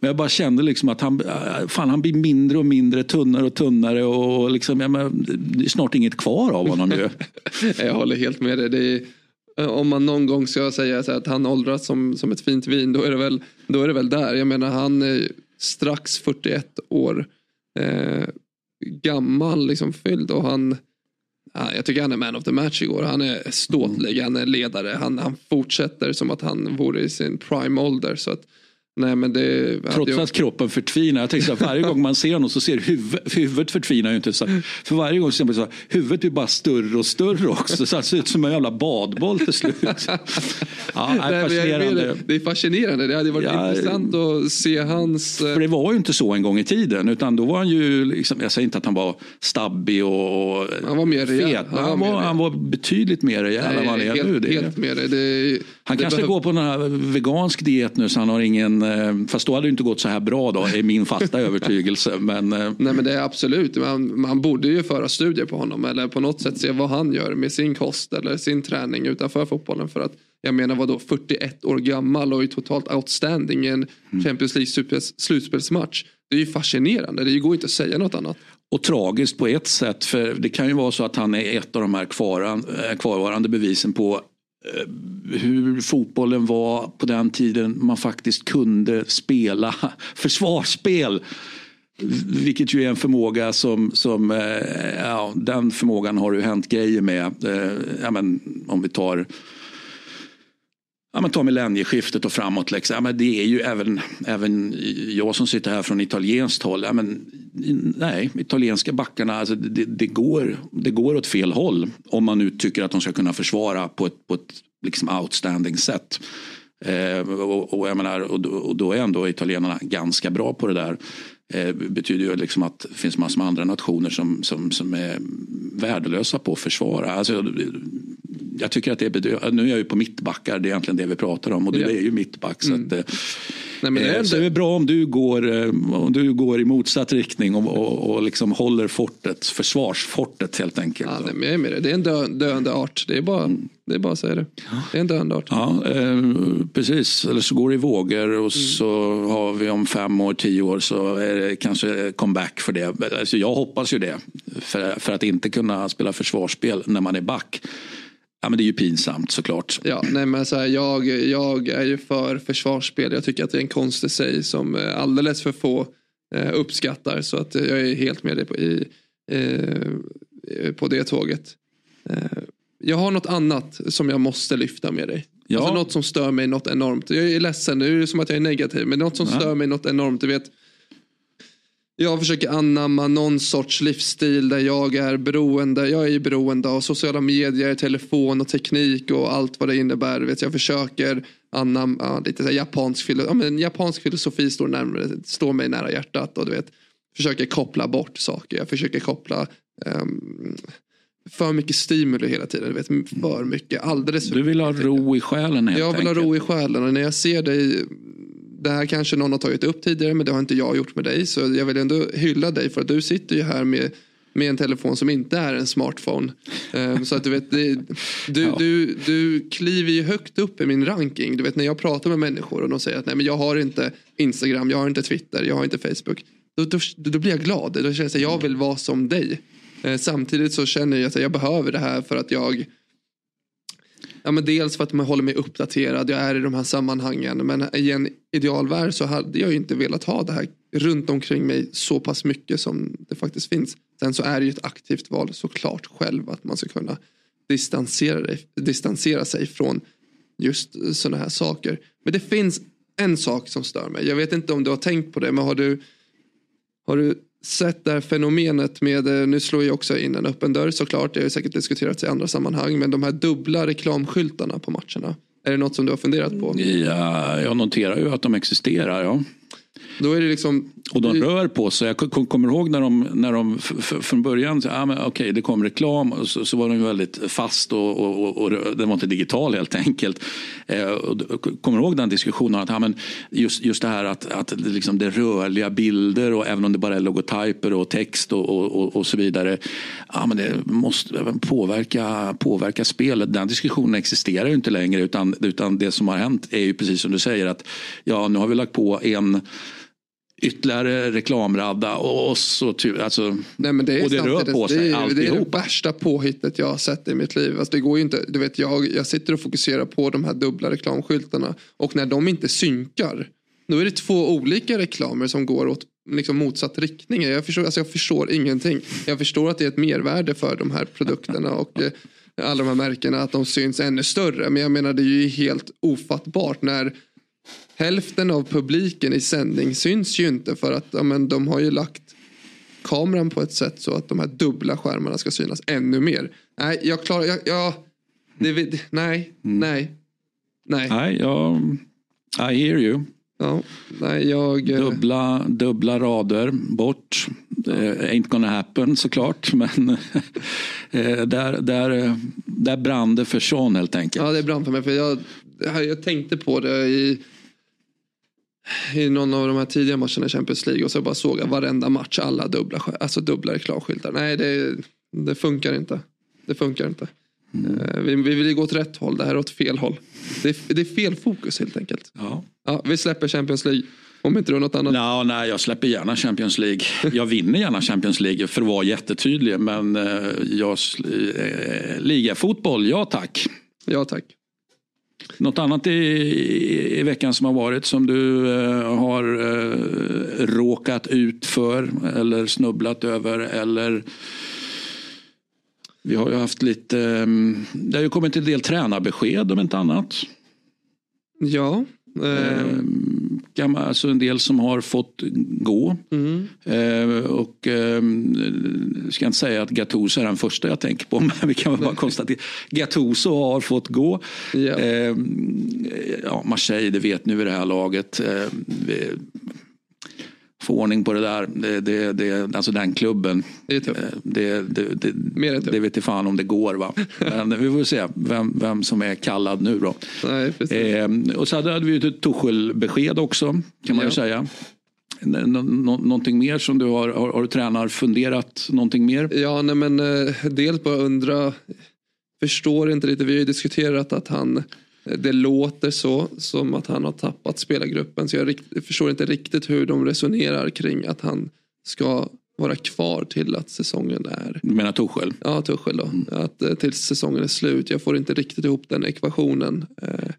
Men jag bara kände liksom att han, fan, han blir mindre och mindre, tunnare och tunnare och liksom, ja, men, det är snart inget kvar av honom ju. jag håller helt med dig. Det är, om man någon gång ska säga så att han åldras som, som ett fint vin, då är, det väl, då är det väl där. Jag menar han är strax 41 år eh, gammal liksom fylld och han jag tycker han är man of the match igår. Han är ståtlig, han är ledare. Han, han fortsätter som att han vore i sin prime ålder. Så att, nej, men det, Trots att kroppen förtvinar. Jag så här, varje gång man ser honom så ser huvudet, huvudet förtvinar ju inte. Så för varje gång ser man så huvudet blir bara större och större också. Så det ser ut som en jävla badboll till slut. Ja, nej, fascinerande. Det är fascinerande. Det hade varit ja, intressant att se hans... För det var ju inte så en gång i tiden. Utan då var han ju, liksom, jag säger inte att han var stabbig och, han var mer fet. Han, han, var, han var betydligt mer rejäl än vad han är nu. Det, helt mer. Det, han kanske behöv... går på här vegansk diet nu så han har ingen, eh, fast då hade det inte gått så här bra då, är min fasta övertygelse. Men, eh, Nej men det är absolut, man, man borde ju föra studier på honom eller på något sätt se vad han gör med sin kost eller sin träning utanför fotbollen. För att jag menar vadå 41 år gammal och är totalt outstanding i en mm. Champions League slutspelsmatch. Det är ju fascinerande, det går inte att säga något annat. Och tragiskt på ett sätt för det kan ju vara så att han är ett av de här eh, kvarvarande bevisen på Eh, hur fotbollen var på den tiden man faktiskt kunde spela försvarsspel. Vilket ju är en förmåga som, som eh, ja, den förmågan har ju hänt grejer med. Eh, ja, men, om vi tar ja, men ta millennieskiftet och framåt. Liksom. Ja, men det är ju även, även jag som sitter här från italienskt håll. Ja, men, nej, italienska backarna, alltså, det, det, går, det går åt fel håll. Om man nu tycker att de ska kunna försvara på ett, på ett liksom outstanding sätt. Eh, och, och, jag menar, och, och då är ändå italienarna ganska bra på det där. Eh, betyder ju liksom att det finns massor med andra nationer som, som, som är värdelösa på att försvara. Alltså, jag tycker att det är, nu är jag ju på mittbackar, det är egentligen det vi pratar om och ja. är ju mittback. Mm. Så, att, eh, Nej, men det, är, så det är bra om du går, eh, om du går i motsatt riktning och, och, och liksom håller fortet, försvarsfortet helt enkelt. Ja, det är, med det. det är en dö, döende art, det är bara, mm. det är bara att säga det. Det är en döende art. Ja, eh, precis, eller så går det i vågor och mm. så har vi om fem år, tio år så är det kanske comeback för det. Alltså jag hoppas ju det, för, för att inte kunna spela försvarsspel när man är back. Ja men det är ju pinsamt såklart. Ja, nej men så här, jag, jag är ju för försvarsspel. Jag tycker att det är en konst i sig som eh, alldeles för få eh, uppskattar. Så att jag är helt med dig på, i, eh, på det tåget. Eh, jag har något annat som jag måste lyfta med dig. Ja. Alltså något som stör mig något enormt. Jag är ledsen, nu är det som att jag är negativ. Men något som ja. stör mig något enormt. Du vet, jag försöker anamma någon sorts livsstil där jag är beroende. Jag är beroende av sociala medier, telefon och teknik och allt vad det innebär. Vet, jag försöker anamma lite så japansk, ja, men japansk filosofi står, närmare, står mig nära hjärtat. Och du vet, försöker koppla bort saker. Jag försöker koppla um, för mycket stimuli hela tiden. Du vet, för mycket, alldeles för Du vill ha ro i själen helt Jag vill enkelt. ha ro i själen och när jag ser dig det här kanske någon har tagit upp tidigare men det har inte jag gjort med dig. Så jag vill ändå hylla dig för att du sitter ju här med med en telefon som inte är en smartphone. Um, så att du vet, det, du, ja. du, du kliver ju högt upp i min ranking. Du vet när jag pratar med människor och de säger att nej men jag har inte Instagram, jag har inte Twitter, jag har inte Facebook. Då, då, då blir jag glad. Då känner jag att jag vill vara som dig. Uh, samtidigt så känner jag att jag behöver det här för att jag Ja, men dels för att man håller mig uppdaterad, jag är i de här sammanhangen. Men i en idealvärld så hade jag ju inte velat ha det här runt omkring mig så pass mycket som det faktiskt finns. Sen så är det ju ett aktivt val såklart själv att man ska kunna distansera, dig, distansera sig från just sådana här saker. Men det finns en sak som stör mig. Jag vet inte om du har tänkt på det men har du, har du sett det här fenomenet med, eh, nu slår jag också in en öppen dörr såklart, det har ju säkert diskuterats i andra sammanhang, men de här dubbla reklamskyltarna på matcherna. Är det något som du har funderat på? Ja, jag noterar ju att de existerar. Ja. Då är det liksom... Och de rör på sig. Jag kommer ihåg när de, när de från början, så, ah, men, okej det kom reklam och så, så var den väldigt fast och, och, och, och den var inte digital helt enkelt. Eh, och, kommer ihåg den diskussionen att ah, men just, just det här att, att det, liksom, det är rörliga bilder och även om det bara är logotyper och text och, och, och, och så vidare. Ah, men det måste även påverka, påverka spelet. Den diskussionen existerar ju inte längre utan, utan det som har hänt är ju precis som du säger att ja nu har vi lagt på en ytterligare reklamradda och så alltså, Nej, men det är och det rör på sig det är, det är det alltihop. värsta påhittet jag har sett i mitt liv. Alltså det går inte, du vet, jag, jag sitter och fokuserar på de här dubbla reklamskyltarna och när de inte synkar då är det två olika reklamer som går åt liksom motsatt riktning. Jag förstår, alltså jag förstår ingenting. Jag förstår att det är ett mervärde för de här produkterna och eh, alla de här märkena att de syns ännu större. Men jag menar det är ju helt ofattbart när hälften av publiken i sändning syns ju inte för att ja, men, de har ju lagt kameran på ett sätt så att de här dubbla skärmarna ska synas ännu mer. Nej, jag klarar, jag, jag det, det, nej, nej, nej. Nej, jag, I hear you. Ja, nej, jag... eh, Dubbla, dubbla rader bort. Eh, ain't gonna happen såklart. Men eh, där, där, eh, där brann det för Sean helt enkelt. Ja, det brann för mig. För jag, jag tänkte på det i, i någon av de här tidiga matcherna i Champions League och så bara såg jag varenda match, alla dubbla, alltså dubbla reklamskyltar. Nej, det, det funkar inte. Det funkar inte. Eh, Vi, vi vill ju gå åt rätt håll, det här är åt fel håll. Det är, det är fel fokus helt enkelt. Ja. Ja, vi släpper Champions League. Om inte du har något annat. Ja, nej, jag släpper gärna Champions League. Jag vinner gärna Champions League för att vara jättetydlig. Men eh, jag, sl- eh, ligafotboll, ja tack. Ja tack. Något annat i, i, i veckan som har varit som du eh, har eh, råkat ut för eller snubblat över eller vi har ju haft lite, eh, det har ju kommit en del tränarbesked om inte annat. Ja. Eh, gamla, alltså en del som har fått gå. Mm. Eh, och eh, ska inte säga att Gattuso är den första jag tänker på, men vi kan väl bara konstatera. Gattuso har fått gå. Ja. Eh, ja, Marseille, det vet nu i det här laget. Eh, få ordning på det där. Det, det, det, alltså den klubben. Det är tufft. Eh, Det, det, det, Mer det vet inte fan om det går. Va? Men vi får se vem, vem som är kallad nu då. Nej. Eh, och så hade vi ju ett Tuchel-besked också kan man Ja. ju säga. Nå- någonting mer som du har, har, har du tränar funderat någonting mer? Ja, nej men eh, dels bara undra, förstår inte lite, vi har ju diskuterat att han, det låter så som att han har tappat spelargruppen så jag rikt, förstår inte riktigt hur de resonerar kring att han ska vara kvar till att säsongen är Du menar Tuchel? Ja, Tuchel då. Att eh, tills säsongen är slut. Jag får inte riktigt ihop den ekvationen. Eh,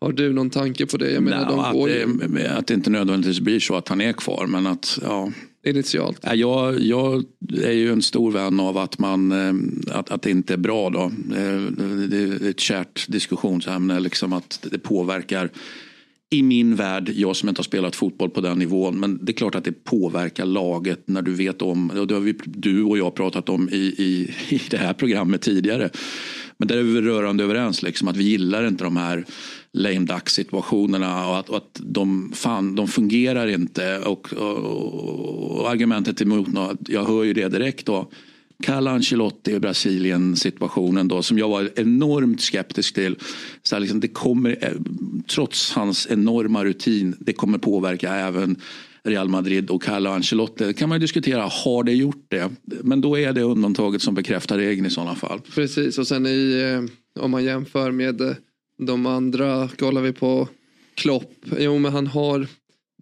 har du någon tanke på det? Jag menar, Nej, de att, går ju det, att det inte nödvändigtvis blir så att han är kvar. Men att, ja initialt. Jag, jag är ju en stor vän av att, man, eh, att, att det inte är bra. Då. Eh, det är ett kärt diskussionsämne. Liksom att det påverkar i min värld, jag som inte har spelat fotboll på den nivån, men det är klart att det påverkar laget när du vet om, och det har vi, du och jag pratat om i, i, i det här programmet tidigare. Men där är vi rörande överens, liksom, att vi gillar inte de här lame duck situationerna och att, och att de, fan, de fungerar inte. Och, och, och argumentet emot, jag hör ju det direkt då. Carlo Ancelotti i Brasilien situationen då som jag var enormt skeptisk till. Så här liksom, det kommer, eh, trots hans enorma rutin, det kommer påverka även Real Madrid och Carlo Ancelotti. Det kan man ju diskutera, har det gjort det? Men då är det undantaget som bekräftar regeln i sådana fall. Precis och sen i, eh, om man jämför med eh, de andra, kollar vi på Klopp. Jo men han har,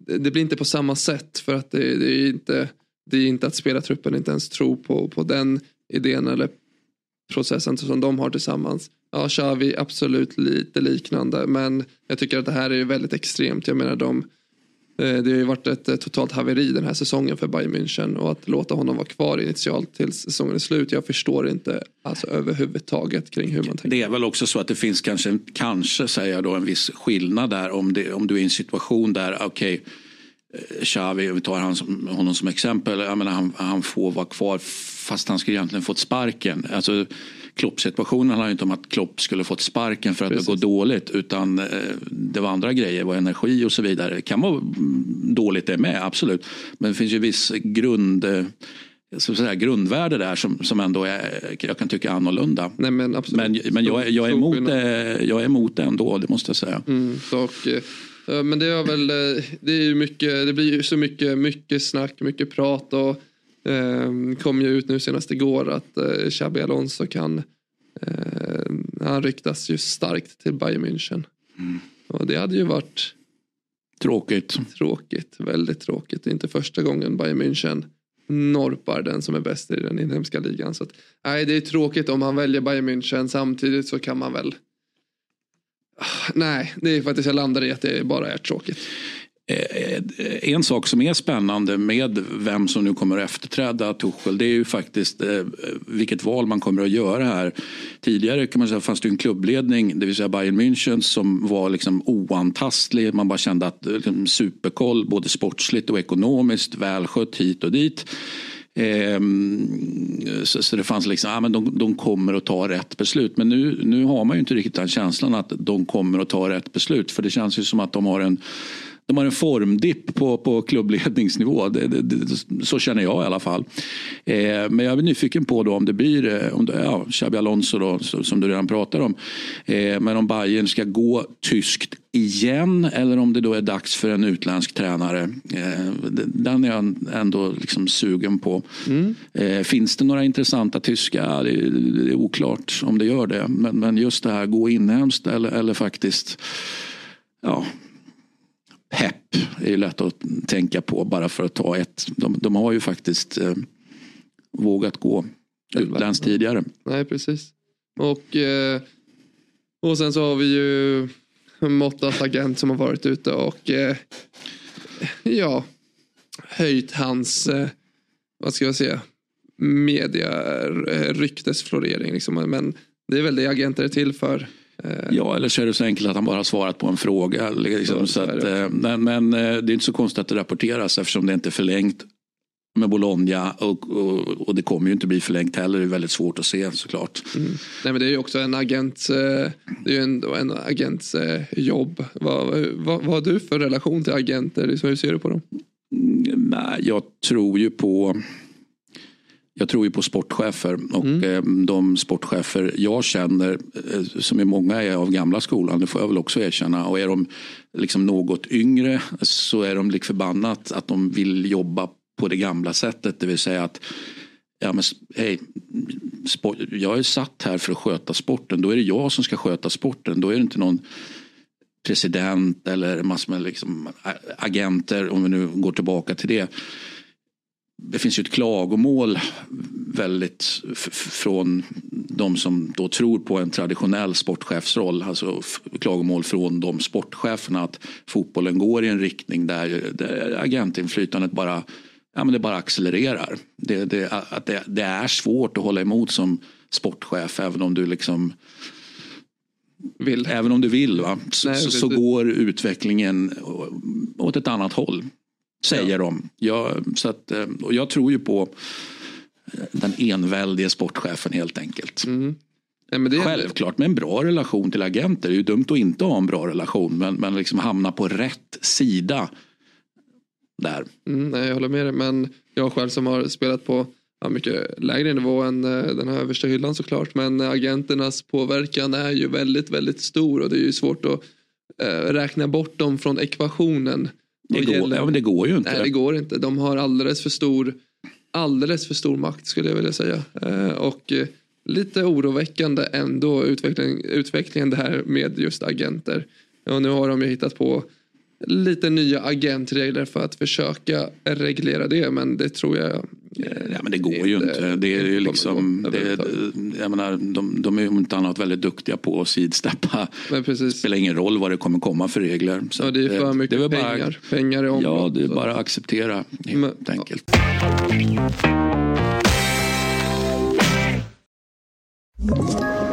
det blir inte på samma sätt för att det, det är inte det är inte att spelartruppen inte ens tror på, på den idén eller processen som de har tillsammans. Ja, Xavi absolut lite liknande men jag tycker att det här är väldigt extremt. Jag menar de Eh, det har ju varit ett eh, totalt haveri den här säsongen för Bayern München och att låta honom vara kvar initialt tills säsongen är slut. Jag förstår inte alltså, överhuvudtaget kring hur man tänker. Det är väl också så att det finns kanske, kanske säger jag då, en viss skillnad där om, det, om du är i en situation där, okej, okay, Xavi, vi tar han som, honom som exempel, jag menar, han, han får vara kvar fast han skulle egentligen fått sparken. Alltså, Klopp-situationen handlar inte om att Klopp skulle fått sparken för att Precis. det går dåligt utan eh, det var andra grejer, var energi och så vidare. Det kan vara dåligt det med, absolut. Men det finns ju viss grund så säga, grundvärde där som, som ändå är, jag kan tycka är annorlunda. Nej, men absolut. men, men jag, jag, är emot det, jag är emot det ändå, det måste jag säga. Mm, och, eh, men det är väl, det är ju mycket, det blir ju så mycket, mycket snack, mycket prat och eh, kom ju ut nu senast igår att eh, Xabi Alonso kan, eh, han ryktas ju starkt till Bayern München. Mm. Och det hade ju varit Tråkigt. Tråkigt, väldigt tråkigt. Det är inte första gången Bayern München norpar den som är bäst i den inhemska ligan. Så att, nej, det är tråkigt om han väljer Bayern München. Samtidigt så kan man väl... Ah, nej, det är faktiskt jag landar i att det bara är tråkigt. Eh, eh, en sak som är spännande med vem som nu kommer att efterträda Tuchel det är ju faktiskt eh, vilket val man kommer att göra här. Tidigare kan man säga fanns det en klubbledning, det vill säga Bayern München som var liksom oantastlig. Man bara kände att liksom, superkoll både sportsligt och ekonomiskt, välskött hit och dit. Ehm, så, så, det fanns liksom, ja, men de, de, kommer att ta rätt beslut. Men nu, nu har man ju inte riktigt den känslan att de kommer att ta rätt beslut. För det känns ju som att de har en de har en formdipp på, på klubbledningsnivå. Det, det, det, så känner jag i alla fall. Eh, men jag är nyfiken på då om det blir eh, om det, ja, Xabi Alonso då, som du redan pratar om. Eh, men om Bayern ska gå tyskt igen eller om det då är dags för en utländsk tränare. Eh, den är jag ändå liksom sugen på. Mm. Eh, finns det några intressanta tyska? Det är, oklart om det gör det. Men, men just det här gå inhemskt eller, eller faktiskt ja, Pep är ju lätt att tänka på bara för att ta ett. De, de har ju faktiskt eh, vågat gå utländskt tidigare. Nej precis. Och, eh, och sen så har vi ju Mottas agent som har varit ute och eh, ja höjt hans, eh, vad ska jag säga, media eh, ryktesflorering. Liksom. Men det är väl det agenter är till för. Eh, ja, eller så är det så enkelt att han bara har svarat på en fråga. Liksom, så att, eh, men, men eh, det är inte så konstigt att det rapporteras eftersom det inte är förlängt med Bologna och, och, och, det kommer ju inte bli förlängt heller. Det är väldigt svårt att se såklart. Mm. Nej men det är ju också en agent, det är en, en agents jobb. Vad, vad, vad har du för relation till agenter? Hur ser du på dem? Mm, nej, jag tror ju på jag tror ju på sportchefer och mm. Eh, de sportchefer jag känner eh, som är många är av gamla skolan, det får jag väl också erkänna. Och är de liksom något yngre så är de lik förbannat att de vill jobba på det gamla sättet. Det vill säga att ja, men, hej, sport, jag är satt här för att sköta sporten. Då är det jag som ska sköta sporten. Då är det inte någon president eller massor med liksom agenter om vi nu går tillbaka till det det finns ju ett klagomål väldigt från de som då tror på en traditionell sportchefsroll. Alltså klagomål från de sportcheferna att fotbollen går i en riktning där, där agentinflytandet bara, ja, men det bara accelererar. Det, det, att det, det, är svårt att hålla emot som sportchef även om du liksom vill. Även om du vill va? Så, Nej, så, så går utvecklingen åt ett annat håll. Säger ja. de. Jag, så att, eh, och jag tror ju på eh, den enväldige sportchefen helt enkelt. Mm. Ja, Självklart med en bra relation till agenter. Det är ju dumt att inte ha en bra relation men, men liksom hamna på rätt sida där. Mm, nej, jag håller med dig men jag själv som har spelat på ja, mycket lägre nivå än uh, den här översta hyllan såklart. Men agenternas påverkan är ju väldigt väldigt stor och det är ju svårt att uh, räkna bort dem från ekvationen. Det går, ja, men det går ju inte. Nej, det går inte. De har alldeles för stor, alldeles för stor makt skulle jag vilja säga. Eh, och eh, lite oroväckande ändå utveckling, utvecklingen det här med just agenter. Och nu har de ju hittat på lite nya agentregler för att försöka reglera det. Men det tror jag Ja, men det går ju inte. Det är ju liksom, det, jag menar, de, de är ju inte annat väldigt duktiga på att sidsteppa. Det spelar ingen roll vad det kommer komma för regler. Så ja, det är för mycket det är väl pengar. Bara, pengar i omlopp. Ja, det är bara att acceptera helt men, enkelt. Ett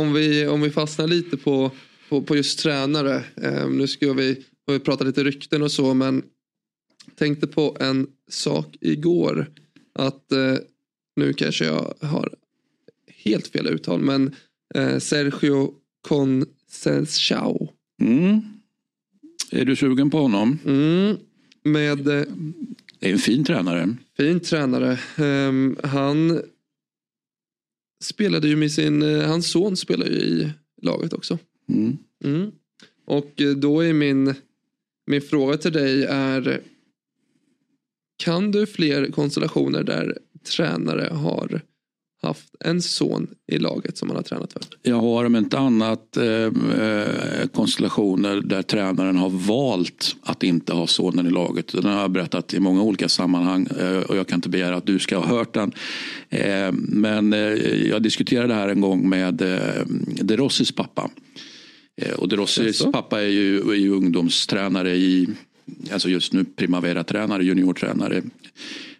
Om vi, om vi fastnar lite på, på, på just tränare. Eh, nu ska vi, vi prata lite rykten och så men tänkte på en sak igår. Att eh, nu kanske jag har helt fel uttal men eh, Sergio Conceição. Mm. Är du sugen på honom? Mm. Med, eh, det är en fin tränare. Fin tränare. Um, han spelade ju med sin, uh, hans son spelar ju i laget också. Mm. Mm. Och uh, då är min, min fråga till dig är kan du fler konstellationer där tränare har haft en son i laget som han har tränat för? Jag har om inte annat eh, eh, konstellationer där tränaren har valt att inte ha sonen i laget. Den har jag berättat i många olika sammanhang eh, och jag kan inte begära att du ska ha hört den. Eh, men eh, jag diskuterade det här en gång med eh, De Rossis pappa. och De Rossis pappa är ju, är ju ungdomstränare i Alltså just nu primavera-tränare, juniortränare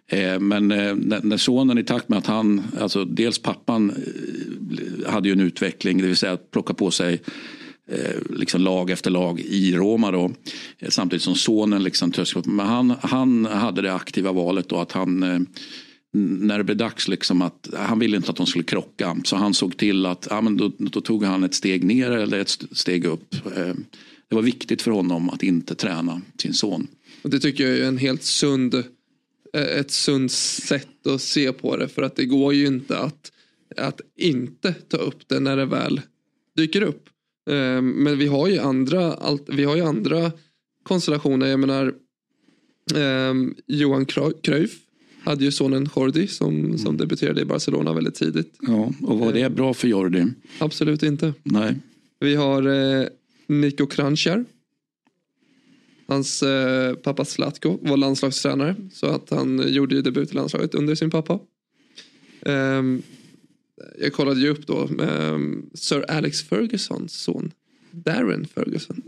Eh, Eh, men eh, när sonen i takt med att han, alltså dels pappan eh, hade ju en utveckling, det vill säga att plocka på sig liksom lag efter lag i Roma då. Samtidigt som sonen liksom Men han, han hade det aktiva valet då att han när det blev dags liksom att han ville inte att de skulle krocka. Så han såg till att ja, men då, då tog han ett steg ner eller ett steg upp. Det var viktigt för honom att inte träna sin son. Det tycker jag är en helt sund ett sunt sätt att se på det för att det går ju inte att, att inte ta upp det när det väl dyker upp. Eh, men vi har ju andra, vi har ju andra konstellationer. Jag menar eh, Johan Cruyff hade ju sonen Jordi som, som debuterade i Barcelona väldigt tidigt. Ja, och var det bra för Jordi? Absolut inte. Nej. Vi har eh, Niko Kranjčar Hans eh, pappa Zlatko var landslagstränare så att han gjorde ju debut i landslaget under sin pappa. Um, jag kollade ju upp då um, Sir Alex Fergusons son Darren Ferguson.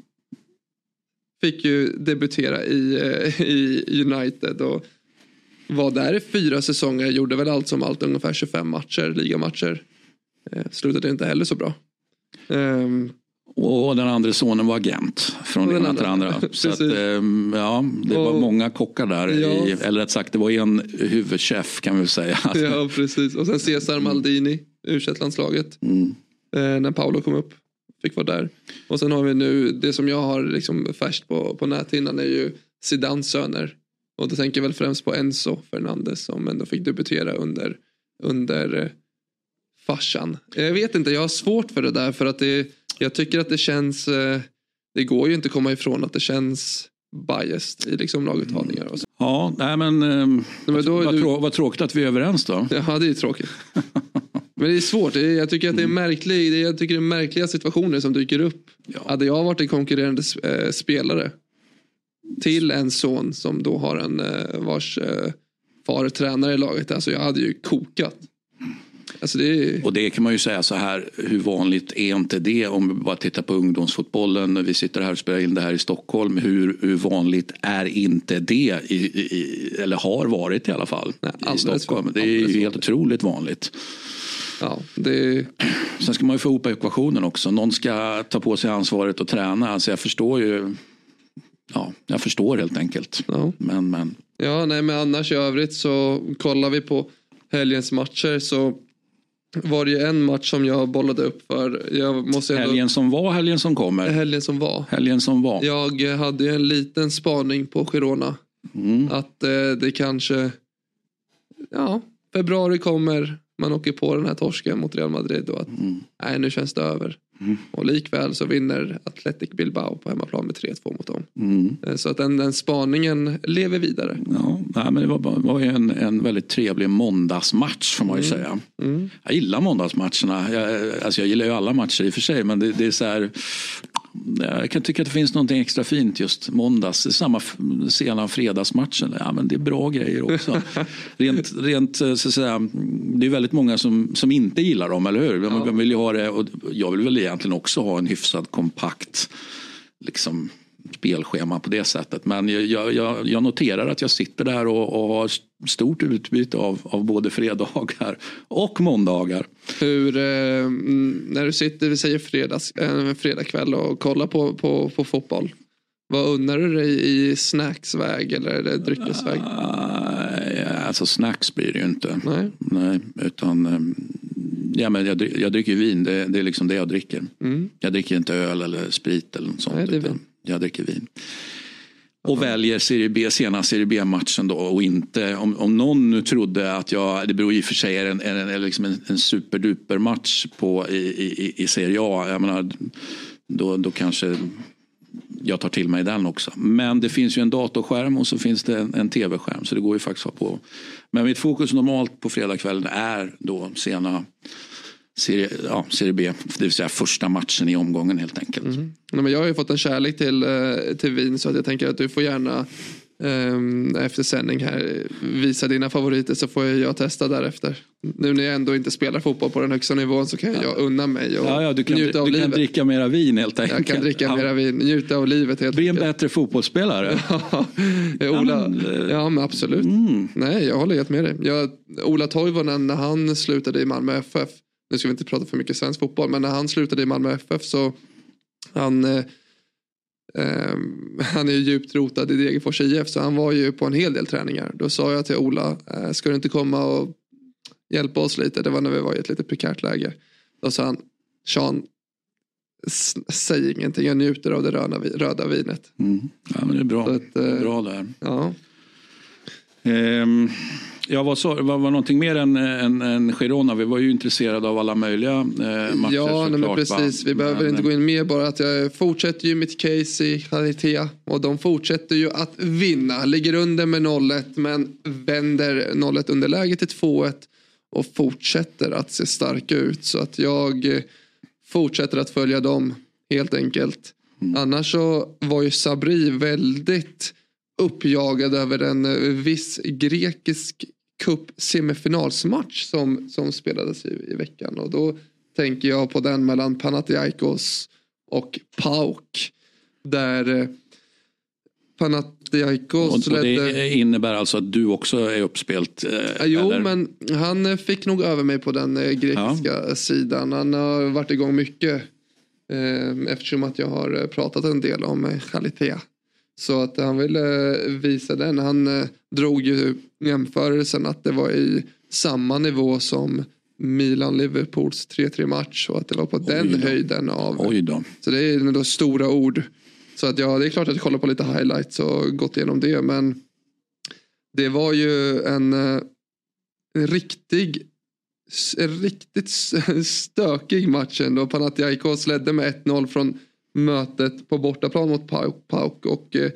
Fick ju debutera i, uh, i United och var där i fyra säsonger. Gjorde väl allt som allt ungefär 25 matcher, ligamatcher. Uh, slutade inte heller så bra. Um, och den andra sonen var agent från det ena till andra. Så att, ehm, ja, det var många kockar där. Ja. I, eller rätt sagt, det var en huvudchef kan vi säga. Ja, precis. Och sen Cesar Maldini, u mm. eh, När Paolo kom upp. Fick vara där. Och sen har vi nu, det som jag har liksom färskt på, på näthinnan är ju Zidans söner. Och då tänker jag väl främst på Enzo Fernandes som ändå fick debutera under, under eh, farsan. Jag vet inte, jag har svårt för det där för att det jag tycker att det känns, eh, det går ju inte komma ifrån att det känns biased i liksom laguttagningar. Och så. Ja, nej men, eh, men då, vad, du... vad tråkigt att vi är överens då. Ja, det är tråkigt. men det är svårt. Jag tycker att det är, mm. märklig, jag tycker det är märkliga situationer som dyker upp. Ja. Hade jag varit en konkurrerande eh, spelare till en son som då har en vars far tränare i laget. Alltså jag hade ju kokat. Alltså det... Och det kan man ju säga så här, hur vanligt är inte det om vi bara tittar på ungdomsfotbollen. Vi sitter här och spelar in det här i Stockholm. Hur, hur vanligt är inte det, i, i, eller har varit i alla fall, Nej, i Stockholm. Det är ju helt otroligt vanligt. Ja, det... Sen ska man ju få ihop ekvationen också. Någon ska ta på sig ansvaret och träna. Alltså jag förstår ju. Ja, jag förstår helt enkelt. Ja. Men, men. Ja, nej, men annars i övrigt så kollar vi på helgens matcher så var det ju en match som jag bollade upp för. Jag måste ändå... Helgen som var, helgen som kommer. Helgen som var. Helgen som var. Jag hade ju en liten spaning på Girona. Mm. Att eh, det kanske, ja, februari kommer, man åker på den här torsken mot Real Madrid och att nej nu känns det över. Mm. Och likväl så vinner Athletic Bilbao på hemmaplan med 3-2 mot dem. Mm. Eh, Så att den, den spaningen lever vidare. Ja, nej, men det var, var ju en, en väldigt trevlig måndagsmatch får man ju Mm. säga. Mm. Jag gillar måndagsmatcherna. Jag, alltså jag gillar ju alla matcher i och för sig men det, det är så här. Jag kan tycka att det finns något extra fint just måndags. Samma sena fredagsmatchen. Ja, men det är bra grejer också. rent, rent så att säga, det är väldigt många som, som inte gillar dem, eller hur? Man, man vill ju ha det, och jag vill väl egentligen också ha en hyfsad kompakt liksom, spelschema på det sättet. Men jag, jag, jag, noterar att jag sitter där och, och har stort utbyte av, av både fredagar och måndagar. Hur, eh, mm, när du sitter, vi säger fredags, eh, fredagkväll och kollar på, på, på fotboll. Vad unnar du dig i snacksväg eller är det dryckesväg? Uh, alltså snacks blir det ju inte. Nej. Nej utan um, ja, men jag, jag dricker vin, det, det är liksom det jag dricker. Mm. Jag dricker inte öl eller sprit eller något sånt. Nej, det är vin. Jag dricker vin. Och väljer Serie B, sena Serie B-matchen då och inte, om, om någon nu trodde att jag, det beror i och för sig, är en, en, en, liksom en, en superduper match på, i, i, i Serie A, jag menar, då, då kanske jag tar till mig den också. Men det finns ju en datorskärm och så finns det en, en tv-skärm så det går ju faktiskt att ha på. Men mitt fokus normalt på fredagskvällen är då sena serie, ja, serie B, det vill säga första matchen i omgången helt enkelt. Mm. Nej, men jag har ju fått en kärlek till, eh, till vin så att jag tänker att du får gärna ehm, efter sändning här visa dina favoriter så får jag testa därefter. Nu när jag ändå inte spelar fotboll på den högsta nivån så kan jag unna mig och Ja, ja, du kan, njuta av du kan livet. dricka mera vin helt enkelt. jag kan dricka Ja. mera vin, njuta av livet helt Bli en bättre fotbollsspelare. Eh, Ola, men, ja men absolut. Nej jag håller helt med dig. Jag, Ola Toivonen när han slutade i Malmö FF. Nu ska vi inte prata för mycket svensk fotboll men när han slutade i Malmö FF så han eh, ehm, han är ju djupt rotad i Degerfors IF så han var ju på en hel del träningar. Då sa jag till Ola, eh, ska du inte komma och hjälpa oss lite? Det var när vi var i ett lite prekärt läge. Då sa han, Sean, säg ingenting, jag njuter av det röda, röda vinet. Mm. Ja, men det är bra. Att, det är eh, bra där. Ja. Ehm, ja, vad sa var, var någonting mer än, än, än Girona? Vi var ju intresserade av alla möjliga eh, matcher Ja, nej, men precis. va? Vi behöver Men, inte gå in mer bara att jag fortsätter ju mitt case i kvalitet och de fortsätter ju att vinna. Ligger under med 0-1 men vänder 0-1 underläge till 2-1 och fortsätter att se starka ut. Så att jag eh, fortsätter att följa dem helt enkelt. Mm. Annars så var ju Sabri väldigt uppjagad över en eh, viss grekisk cup semifinalsmatch som, som spelades i, i veckan. Och då tänker jag på den mellan Panathinaikos och PAOK. Där eh, Panathinaikos och, och ledde... det innebär alltså att du också är uppspelt? Eh, Ja, jo, eller? men han eh, fick nog över mig på den eh, grekiska sidan. Han har varit igång mycket. Eh, eftersom att jag har pratat en del om kvalitet. Så att han ville eh, visa den. Han eh, drog ju jämförelsen att det var i samma nivå som Milan-Liverpools 3-3 match. Och att det var på den då. höjden av. Oj då. Så det är ändå stora ord. Så att ja, det är klart att jag kollar på lite highlights och gått igenom det. Men det var ju en, eh, en riktig en riktigt stökig match ändå. Panathinaikos ledde med 1-0 från mötet på bortaplan mot Pauk, Pauk och eh,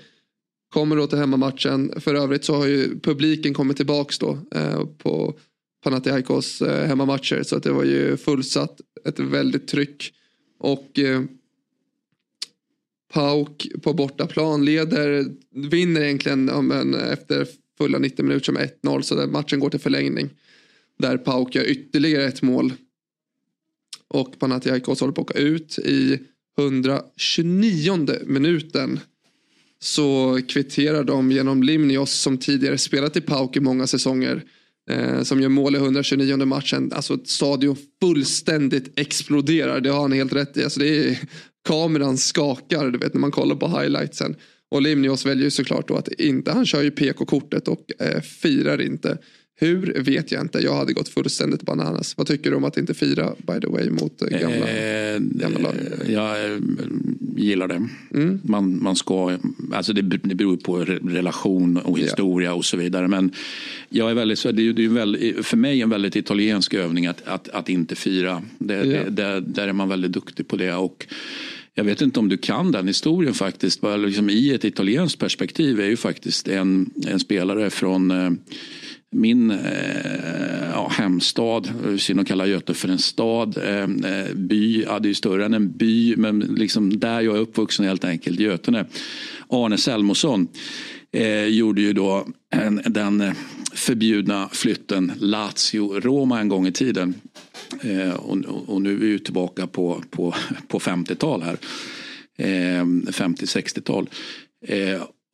kommer då till hemmamatchen. För övrigt så har ju publiken kommit tillbaks då eh, på Panathinaikos eh, hemmamatcher så att det var ju fullsatt, ett väldigt tryck och eh, Pauk på bortaplan leder, vinner egentligen ja, men efter fulla 90 minuter med 1-0 så där matchen går till förlängning. Där Pauk gör ytterligare ett mål. Och Panathinaikos håller på att åka ut i 129 minuten. Så kvitterar de genom Limnios som tidigare spelat i Pauk i många säsonger. Eh, som gör mål i 129 matchen. Alltså stadion fullständigt exploderar. Det har han helt rätt i. Alltså det är, kameran skakar du vet när man kollar på highlightsen. Och Limnios väljer ju såklart då att inte, han kör ju PK-kortet och eh, firar inte. Hur vet jag inte. Jag hade gått fullständigt bananas. Vad tycker du om att inte fira by the way mot eh, gamla, Eh, gamla lag? Jag eh, gillar det. Mm. Man, man ska, alltså det, det beror på re- relation och historia och så vidare. Men jag är väldigt, det är, det är väldigt, för mig en väldigt italiensk övning att, att, att inte fira. Det, Ja. det, där, där är man väldigt duktig på det. Och jag vet inte om du kan den historien faktiskt. Liksom I ett italienskt perspektiv är ju faktiskt en, en spelare från eh, min eh, ja, hemstad, synd att kalla Göte för en stad. Eh, eh, by, ja, det är ju större än en by, men liksom där jag är uppvuxen helt enkelt, Götene. Arne Selmosson eh, gjorde ju då en, den förbjudna flytten Lazio-Roma en gång i tiden. Eh, och, och- nu är vi ju tillbaka på, på, på 50-tal här. Eh, 50-60-tal.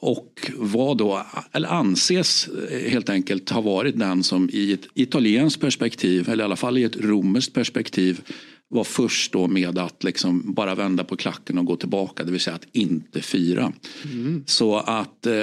Och var då, eller anses eh, helt enkelt ha varit den som i ett italienskt perspektiv, eller i alla fall i ett romerskt perspektiv, var först då med att liksom bara vända på klacken och gå tillbaka, det vill säga att inte fira. Så att eh,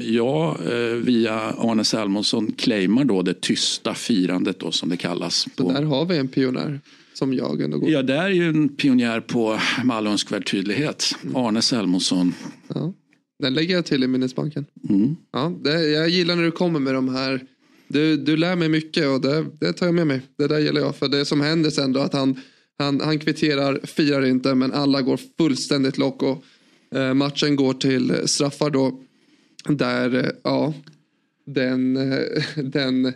jag eh, via Arne Salmonsson claimar då det tysta firandet då som det kallas. Så där har vi en pionjär som jag ändå går. Ja, där är ju en pionjär på med all önskvärd tydlighet. Arne Selmosson. Ja. Den lägger jag till i minnesbanken. Mm. Ja, det, jag gillar när du kommer med de här. Du, du lär mig mycket och det, det tar jag med mig. Det där gillar jag. För det som händer sen då att han, han, han kvitterar, firar inte men alla går fullständigt lock och eh, matchen går till straffar då. Där, eh, ja, den, eh, den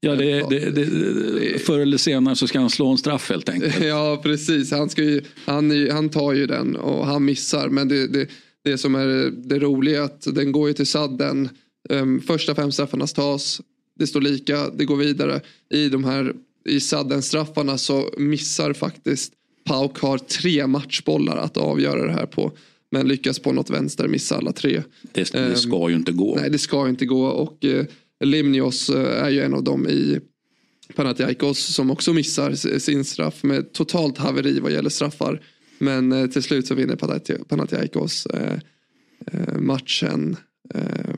Ja, det, det, det, förr eller senare så ska han slå en straff helt enkelt. Ja, precis. Han, ska ju, han, han tar ju den och han missar. Men det, det, som är det roliga är att den går ju till sadden. Um, första fem straffarna tas. Det står lika, det går vidare. I de här i sadden-straffarna så missar faktiskt Pauk har tre matchbollar att avgöra det här på. Men lyckas på något vänster missa alla tre. Det, det ska ju inte gå. Nej, det ska inte gå. Och eh, Limnios eh, är ju en av dem i Panathinaikos som också missar sin straff med totalt haveri vad gäller straffar. Men eh, till slut så vinner Panathi- Panathinaikos eh, eh, matchen eh,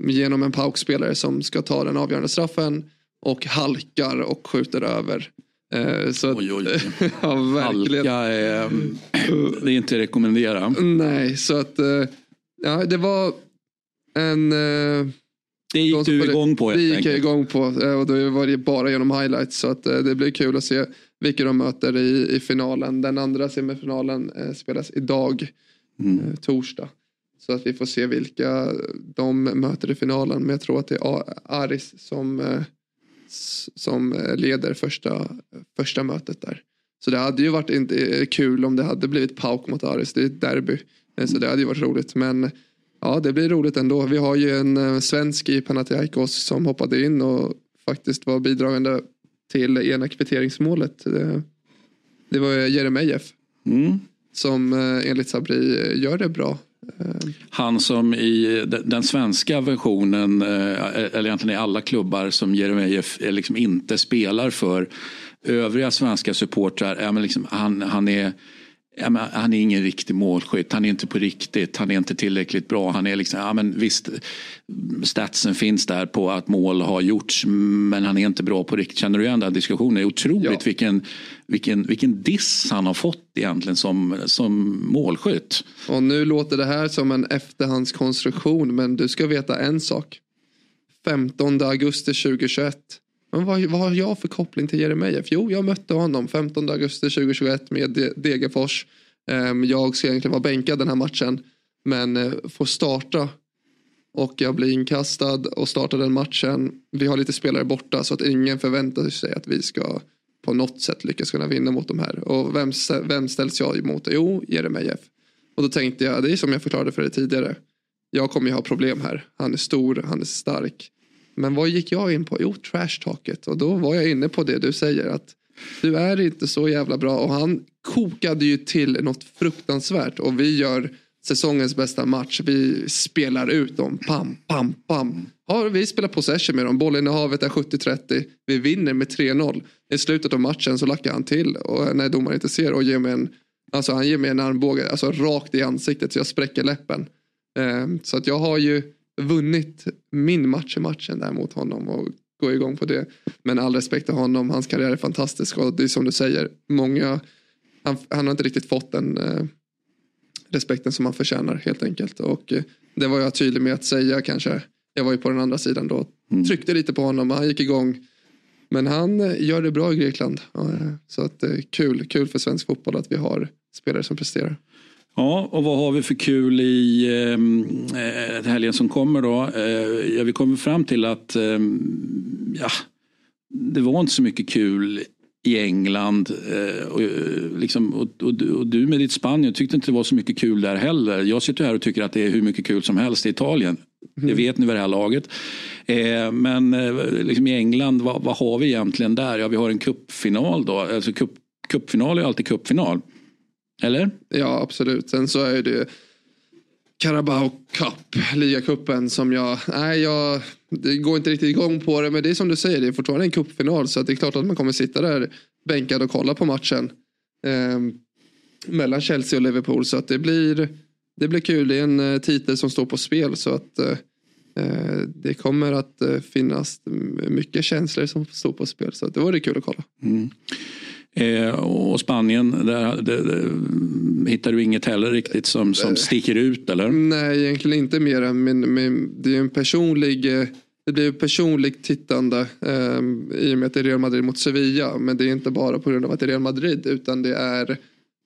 genom en paukspelare som ska ta den avgörande straffen och halkar och skjuter över. Eh, så att, ja, verkligen. Halka är, det är inte rekommendera. Nej, så att eh, ja, det var en... eh, Det gick du igång på, Det gick jag igång på och då var det bara genom highlights så att det blir kul att se vilka de möter i, i finalen. Den andra semifinalen eh, spelas idag, Mm. eh, torsdag. Så att vi får se vilka de möter i finalen. Men jag tror att det är Aris som, eh, som eh, leder första, första mötet där. Så det hade ju varit inte eh, kul om det hade blivit Pauk mot Aris. Det är ett derby. Eh, Så det hade ju varit roligt. Men ja, det blir roligt ändå. Vi har ju en svensk i Panathinaikos som hoppade in och faktiskt var bidragande till ena kvitteringsmålet. Det, det var Jeremejeff. Mm. Som eh, enligt Sabri eh, gör det bra. Eh, Han som i de- den svenska versionen, eh, eller egentligen i alla klubbar som Jeremejeff eh, liksom inte spelar för övriga svenska supportrar, liksom, han, han är Ja, han är ingen riktig målskytt, han är inte på riktigt, han är inte tillräckligt bra. Han är liksom, ja, men visst, statsen finns där på att mål har gjorts men han är inte bra på riktigt. Känner du igen den diskussionen? Det är otroligt vilken, vilken, vilken diss han har fått egentligen som, som målskytt. Och nu låter det här som en efterhandskonstruktion men du ska veta en sak. 15 augusti 2021. Men vad, vad har jag för koppling till Jeremejeff? Jo, jag mötte honom 15 augusti 2021 med Degerfors. Ehm, jag ska egentligen vara bänkad den här matchen men eh, får starta och jag blir inkastad och startar den matchen. Vi har lite spelare borta så att ingen förväntar sig att vi ska på något sätt lyckas kunna vinna mot de här. Och vem, vem ställs jag emot? Jo, Jeremejeff. Och då tänkte jag, det är som jag förklarade för dig tidigare. Jag kommer ju ha problem här. Han är stor, han är stark. Men vad gick jag in på? Jo, trash talket. Och då var jag inne på det du säger. att Du är inte så jävla bra. Och han kokade ju till något fruktansvärt. Och vi gör säsongens bästa match. Vi spelar ut dem. Pam, pam, pam. Ja, vi spelar possession med dem. Bollinnehavet är 70-30. Vi vinner med 3-0. I slutet av matchen så lackar han till. Och när domaren inte ser och ger mig en Alltså han ger mig en armbåge, alltså rakt i ansiktet så jag spräcker läppen. Ehm, så att jag har ju vunnit min match i matchen där mot honom och gå igång på det. Men all respekt till honom, hans karriär är fantastisk och det är som du säger, många, han, han har inte riktigt fått den eh, respekten som han förtjänar helt enkelt. Och eh, det var jag tydlig med att säga kanske. Jag var ju på den andra sidan då, tryckte lite på honom och han gick igång. Men han eh, gör det bra i Grekland. Ja, Så att eh, kul, kul för svensk fotboll att vi har spelare som presterar. Ja, och vad har vi för kul i eh, helgen som kommer då? Eh, ja, vi kommer fram till att eh, ja, det var inte så mycket kul i England. Eh, och, eh, liksom, och, och, och du med ditt Spanien tyckte inte det var så mycket kul där heller. Jag sitter här och tycker att det är hur mycket kul som helst i Italien. Det vet ni vid det här laget. Eh, men eh, liksom i England, vad, vad har vi egentligen där? Ja, vi har en cupfinal då. Alltså cup, cupfinal är alltid cupfinal. Eller? Ja, absolut. Sen så är det Carabao Cup, ligacupen som jag, nej jag, det går inte riktigt igång på det men det är som du säger, det är fortfarande en cupfinal så att det är klart att man kommer sitta där bänkad och kolla på matchen. Eh, mellan Chelsea och Liverpool så att det blir, det blir kul, det är en eh, titel som står på spel så att eh, eh, det kommer att eh, finnas mycket känslor som står på spel så att det vore kul att kolla. Mm. Eh, och Spanien, där, där, där hittar du inget heller riktigt som, som sticker ut eller? Nej, egentligen inte mer än men, men det är en personlig det blir personligt tittande eh, i och med att det är Real Madrid mot Sevilla. Men det är inte bara på grund av att det är Real Madrid utan det är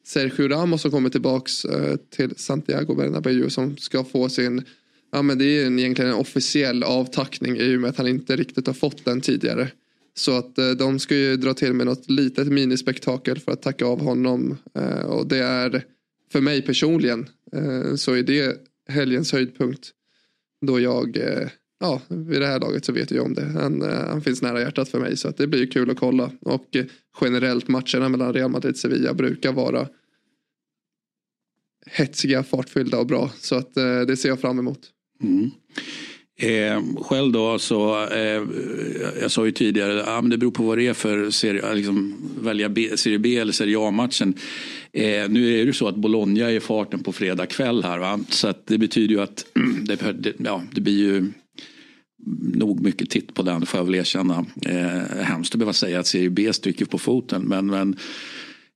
Sergio Ramos som kommer tillbaks eh, till Santiago Bernabéu som ska få sin Ja men det är en, egentligen en officiell avtackning i och med att han inte riktigt har fått den tidigare. Så att eh, de ska ju dra till med något litet minispektakel för att tacka av honom. Eh, och det är för mig personligen eh, så är det helgens höjdpunkt. Då jag, eh, ja vid det här laget så vet jag om det. Han, eh, han finns nära hjärtat för mig så att det blir kul att kolla. Och eh, generellt matcherna mellan Real Madrid och Sevilla brukar vara hetsiga, fartfyllda och bra. Så att eh, det ser jag fram emot. Mm. Eh, själv då så, eh, jag sa ju tidigare, ah, men det beror på vad det är för serie, eh, liksom, välja B, serie B eller serie A-matchen. Eh, nu är det ju så att Bologna är farten på fredag kväll här va? så att det betyder ju att det, det, ja, det blir ju nog mycket titt på den får jag väl erkänna. Eh, hemskt att behöva säga att serie B stryker på foten men, men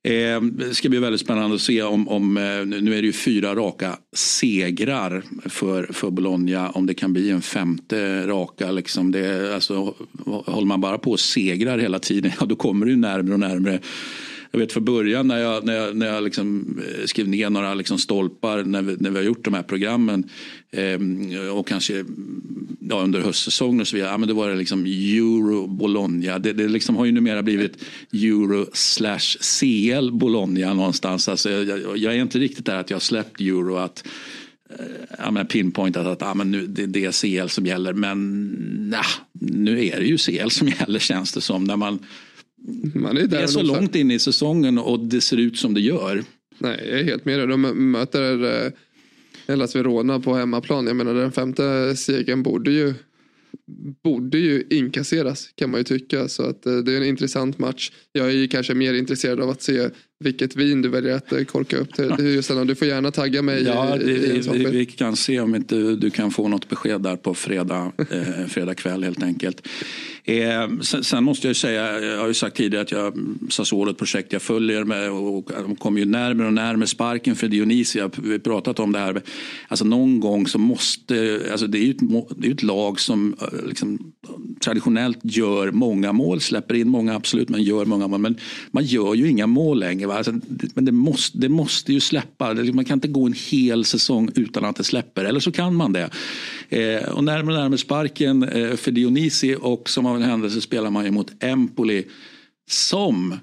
Eh, det ska bli väldigt spännande att se om, om eh, nu är det ju fyra raka segrar för, för Bologna. Om det kan bli en femte raka. Liksom det, alltså, håller man bara på och segrar hela tiden, ja, då kommer det ju närmre och närmre. Jag vet för början när jag, när jag, när jag liksom eh, skrev ner några liksom stolpar när vi, när vi har gjort de här programmen eh, och kanske ja, under höstsäsongen och så vidare. Ja, men då var det liksom Euro Bologna. Det, det liksom har ju numera blivit Euro slash CL Bologna någonstans. Alltså, jag, jag är inte riktigt där att jag har släppt Euro. att eh, ja, men pinpointat att ja, men nu, det, det är CL som gäller. Men nah, nu är det ju CL som gäller känns det som. När man man är, där är så långt in i säsongen och det ser ut som det gör. Nej, jag är helt med dig. De möter eh, Hellas Verona på hemmaplan. Jag menar den femte segern borde ju borde ju inkasseras kan man ju tycka. Så att eh, det är en intressant match. Jag är ju kanske mer intresserad av att se vilket vin du väljer att eh, korka upp till. Just du får gärna tagga mig. Ja, det, i vi, vi, kan se om inte du kan få något besked där på fredag, eh, fredag kväll helt enkelt. Eh, sen, sen, måste jag säga, jag har ju sagt tidigare att jag Sassuolo ett projekt jag följer med och de kommer ju närmare och närmare sparken för Dionisia. Vi har pratat om det här. Alltså någon gång så måste, alltså det är ju ett, det är ett lag som eh, liksom, traditionellt gör många mål, släpper in många absolut, men gör många mål. Men man gör ju inga mål längre. Alltså, men det måste, det måste ju släppa. Liksom, man kan inte gå en hel säsong utan att det släpper. Eller så kan man det. Eh, och närmare och närmare sparken eh, för Dionisi och som av en händelse spelar man ju mot Empoli som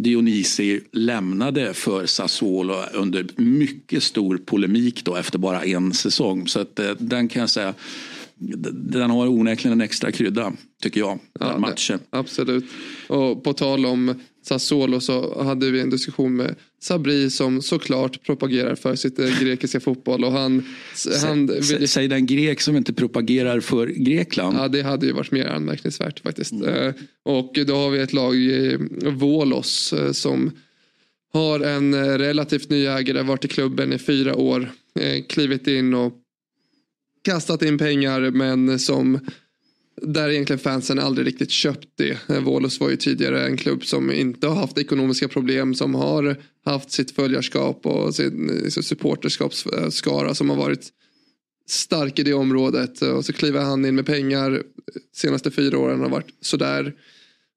Dionisi lämnade för Sassuolo under mycket stor polemik då efter bara en säsong. Så att, eh, den kan jag säga den har onekligen en extra krydda, tycker jag, den ja, matchen. Absolut. Och på tal om Sassuolo så hade vi en diskussion med Sabri som såklart propagerar för sitt eh, grekiska fotboll. Och han, han säg, säg den grek som inte propagerar för Grekland. Ja, det hade ju varit mer anmärkningsvärt faktiskt. Mm. Och då har vi ett lag, Volos, eh, som har en relativt ny ägare, varit i klubben i fyra år, klivit in och kastat in pengar men som där egentligen fansen aldrig riktigt köpt det. Eh, Vålos var ju tidigare en klubb som inte har haft ekonomiska problem. Som har haft sitt följarskap och sin eh, supporterskapsskara som har varit stark i det området. Eh, och så kliver han in med pengar. Eh, senaste fyra åren har varit sådär.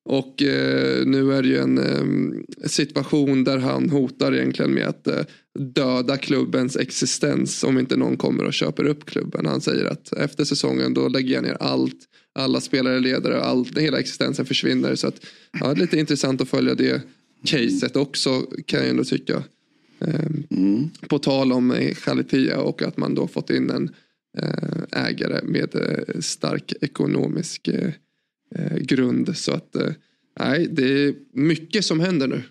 Och eh, nu är det ju en eh, situation där han hotar egentligen med att eh, döda klubbens existens om inte någon kommer och köper upp klubben. Han säger att efter säsongen då lägger jag ner allt. Alla spelare, ledare, allt, hela existensen försvinner. Så att, ja, det är lite intressant att följa det caset också kan jag ändå tycka. Mm. På tal om eh, Chalipia och att man då fått in en eh, ägare med eh, stark ekonomisk eh, eh, grund. Så att eh, nej, det är mycket som händer nu.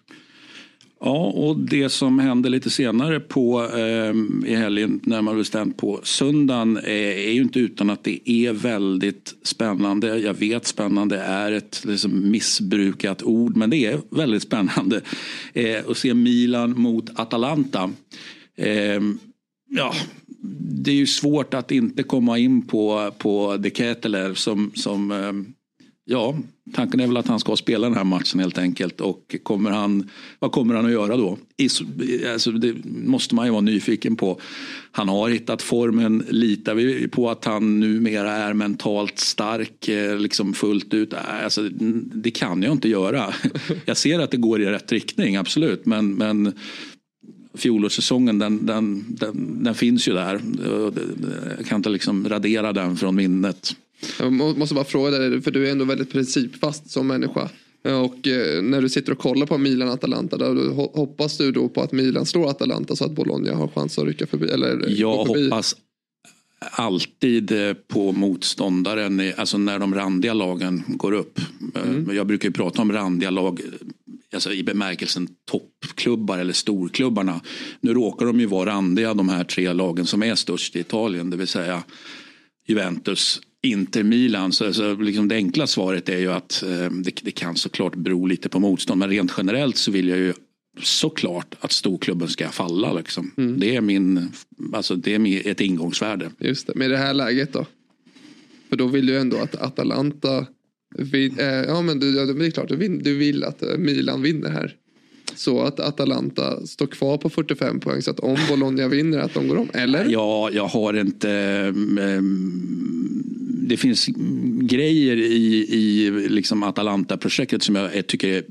Ja, och det som händer lite senare på, eh, i helgen, närmare bestämt på söndagen, eh, är ju inte utan att det är väldigt spännande. Jag vet spännande är ett liksom, missbrukat ord, men det är väldigt spännande eh, att se Milan mot Atalanta. Eh, ja, det är ju svårt att inte komma in på, på De Ketteler som, som eh, Ja, tanken är väl att han ska spela den här matchen helt enkelt. Och kommer han, vad kommer han att göra då? Alltså det måste man ju vara nyfiken på. Han har hittat formen. Litar vi på att han numera är mentalt stark eh, liksom fullt ut? Alltså, det kan jag inte göra. Jag ser att det går i rätt riktning, absolut. Men, men fjolårssäsongen den, den, den, den finns ju där. Jag kan inte liksom radera den från minnet. Jag måste bara fråga dig, för du är ändå väldigt principfast som människa. Och eh, när du sitter och kollar på Milan-Atalanta, hoppas du då på att Milan slår Atalanta så att Bologna har chans att rycka förbi? Eller jag förbi. hoppas alltid eh, på motståndaren, alltså när de randiga lagen går upp. Mm. Jag brukar ju prata om randiga lag alltså i bemärkelsen toppklubbar eller storklubbarna. Nu råkar de ju vara randiga de här tre lagen som är störst i Italien, det vill säga Juventus, Inter Milan. Så, så liksom det enkla svaret är ju att eh, det, det, kan såklart bero lite på motstånd. Men rent generellt så vill jag ju såklart att storklubben ska falla. Liksom. Mm. Det är min, alltså det är ett ingångsvärde. Just det, med det här läget då? För då vill du ändå att Atalanta vill, eh, ja men det, det är klart du vill, du vill att eh, Milan vinner här. Så att Atalanta står kvar på 45 poäng så att om Bologna vinner att de går om, eller? Ja, jag har inte... Um, det finns grejer i, i liksom Atalanta-projektet som jag tycker är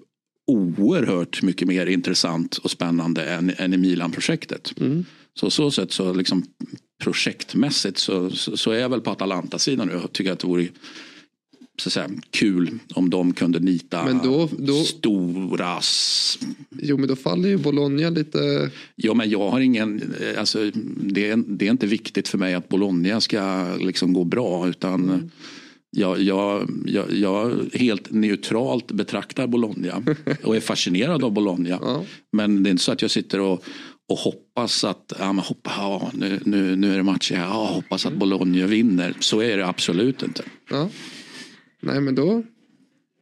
oerhört mycket mer intressant och spännande än, än i Milan-projektet. Mm. Så så sätt så liksom projektmässigt så, så, så är jag väl på Atalanta-sidan nu. Jag tycker att det vore så att säga, kul om de kunde nita men då, då, stora... Jo men då faller ju Bologna lite... Ja men jag har ingen, alltså det, är, det är inte viktigt för mig att Bologna ska liksom gå bra utan mm. jag, jag, jag, jag helt neutralt betraktar Bologna och är fascinerad av Bologna. Ja. Men det är inte så att jag sitter och och hoppas att, ja, men hoppa, ja, nu, nu, nu är det match, ja, hoppas att Bologna vinner. Så är det absolut inte. Ja. Nej men då,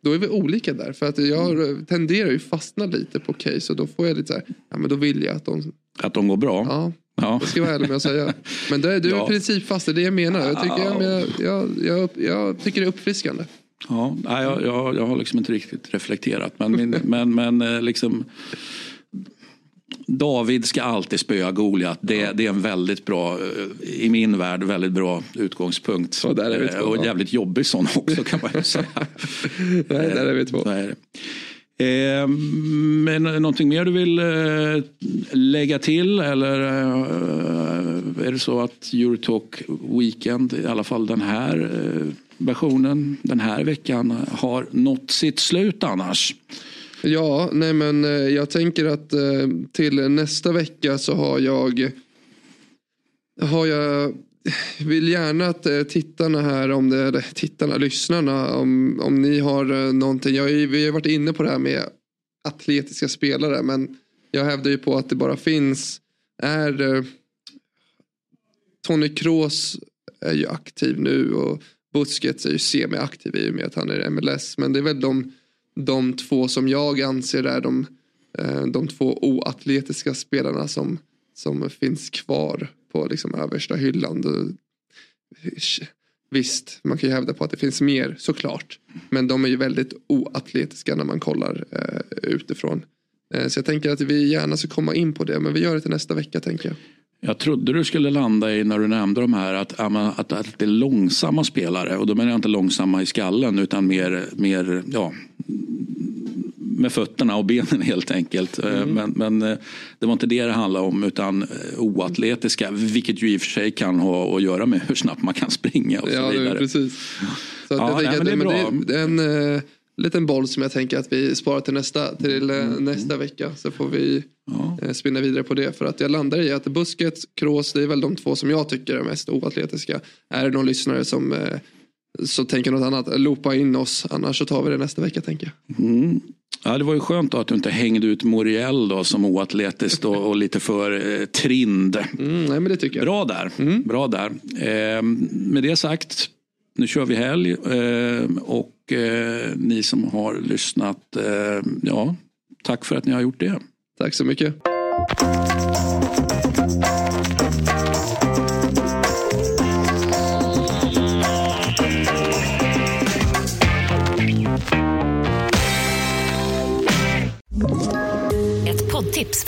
då är vi olika där. För att jag tenderar ju fastna lite på case och då får jag lite så här, ja men då vill jag att de... Att de går bra? Ja. Ja. Det ska jag vara ärlig med att säga. Men det, du är Ja. i princip fast, det är det jag menar. Jag tycker, jag, jag, jag, jag, jag tycker det är uppfriskande. Ja, jag, jag, jag har liksom inte riktigt reflekterat. Men, min, men, men eh, liksom David ska alltid spöa Goliat. Det, det är en väldigt bra, eh, i min värld, väldigt bra utgångspunkt. Och där är vi två, Eh, Och ja. jävligt jobbig sån också kan man ju säga. Nej, där är vi två. Så är. Eh, men någonting mer du vill eh, lägga till eller eh, är det så att Eurotalk Weekend, i alla fall den här eh, versionen, den här veckan har nått sitt slut annars? Ja, nej men eh, jag tänker att eh, till nästa vecka så har jag har jag vill gärna att eh, tittarna här, om det, eller tittarna, lyssnarna, om, om ni har någonting. Jag, vi har varit inne på det här med atletiska spelare, men jag hävdar ju på att det bara finns, är Tony Kroos är ju aktiv nu och Busquets är ju semi-aktiv i och med att han är MLS. Men det är väl de, de två som jag anser är de, eh, de två oatletiska spelarna som, som finns kvar på liksom översta hyllan. Visst, man kan ju hävda på att det finns mer såklart. Men de är ju väldigt oatletiska när man kollar eh, utifrån. Eh, så jag tänker att vi gärna ska komma in på det. Men vi gör det till nästa vecka tänker jag. Jag trodde du skulle landa i när du nämnde de här att, att, att det är långsamma spelare. Och då menar jag inte långsamma i skallen utan mer, mer ja, med fötterna och benen helt enkelt. Eh, Mm. Men, men eh, det var inte det det handlade om utan eh, oatletiska. Vilket ju i och för sig kan ha att göra med hur snabbt man kan springa och så Ja, vidare. precis. Så att Ja, jag nej, men det, är men det, är en eh, liten boll som jag tänker att vi sparar till nästa, till eh, Mm. nästa vecka. Så får vi eh, spinna vidare på det. För att jag landar i att Busquets, Kroos, det är väl de två som jag tycker är mest oatletiska. Är det någon lyssnare som så tänker något annat, loopa in oss. Annars så tar vi det nästa vecka tänker jag. Mm. Ja, det var ju skönt att du inte hängde ut Moriel då som oatletiskt och, och lite för eh, trind. Mm, nej, men det tycker jag. Bra där. Bra där. Eh, med det sagt, nu kör vi helg eh, och eh, ni som har lyssnat, eh, ja, tack för att ni har gjort det. Tack så mycket.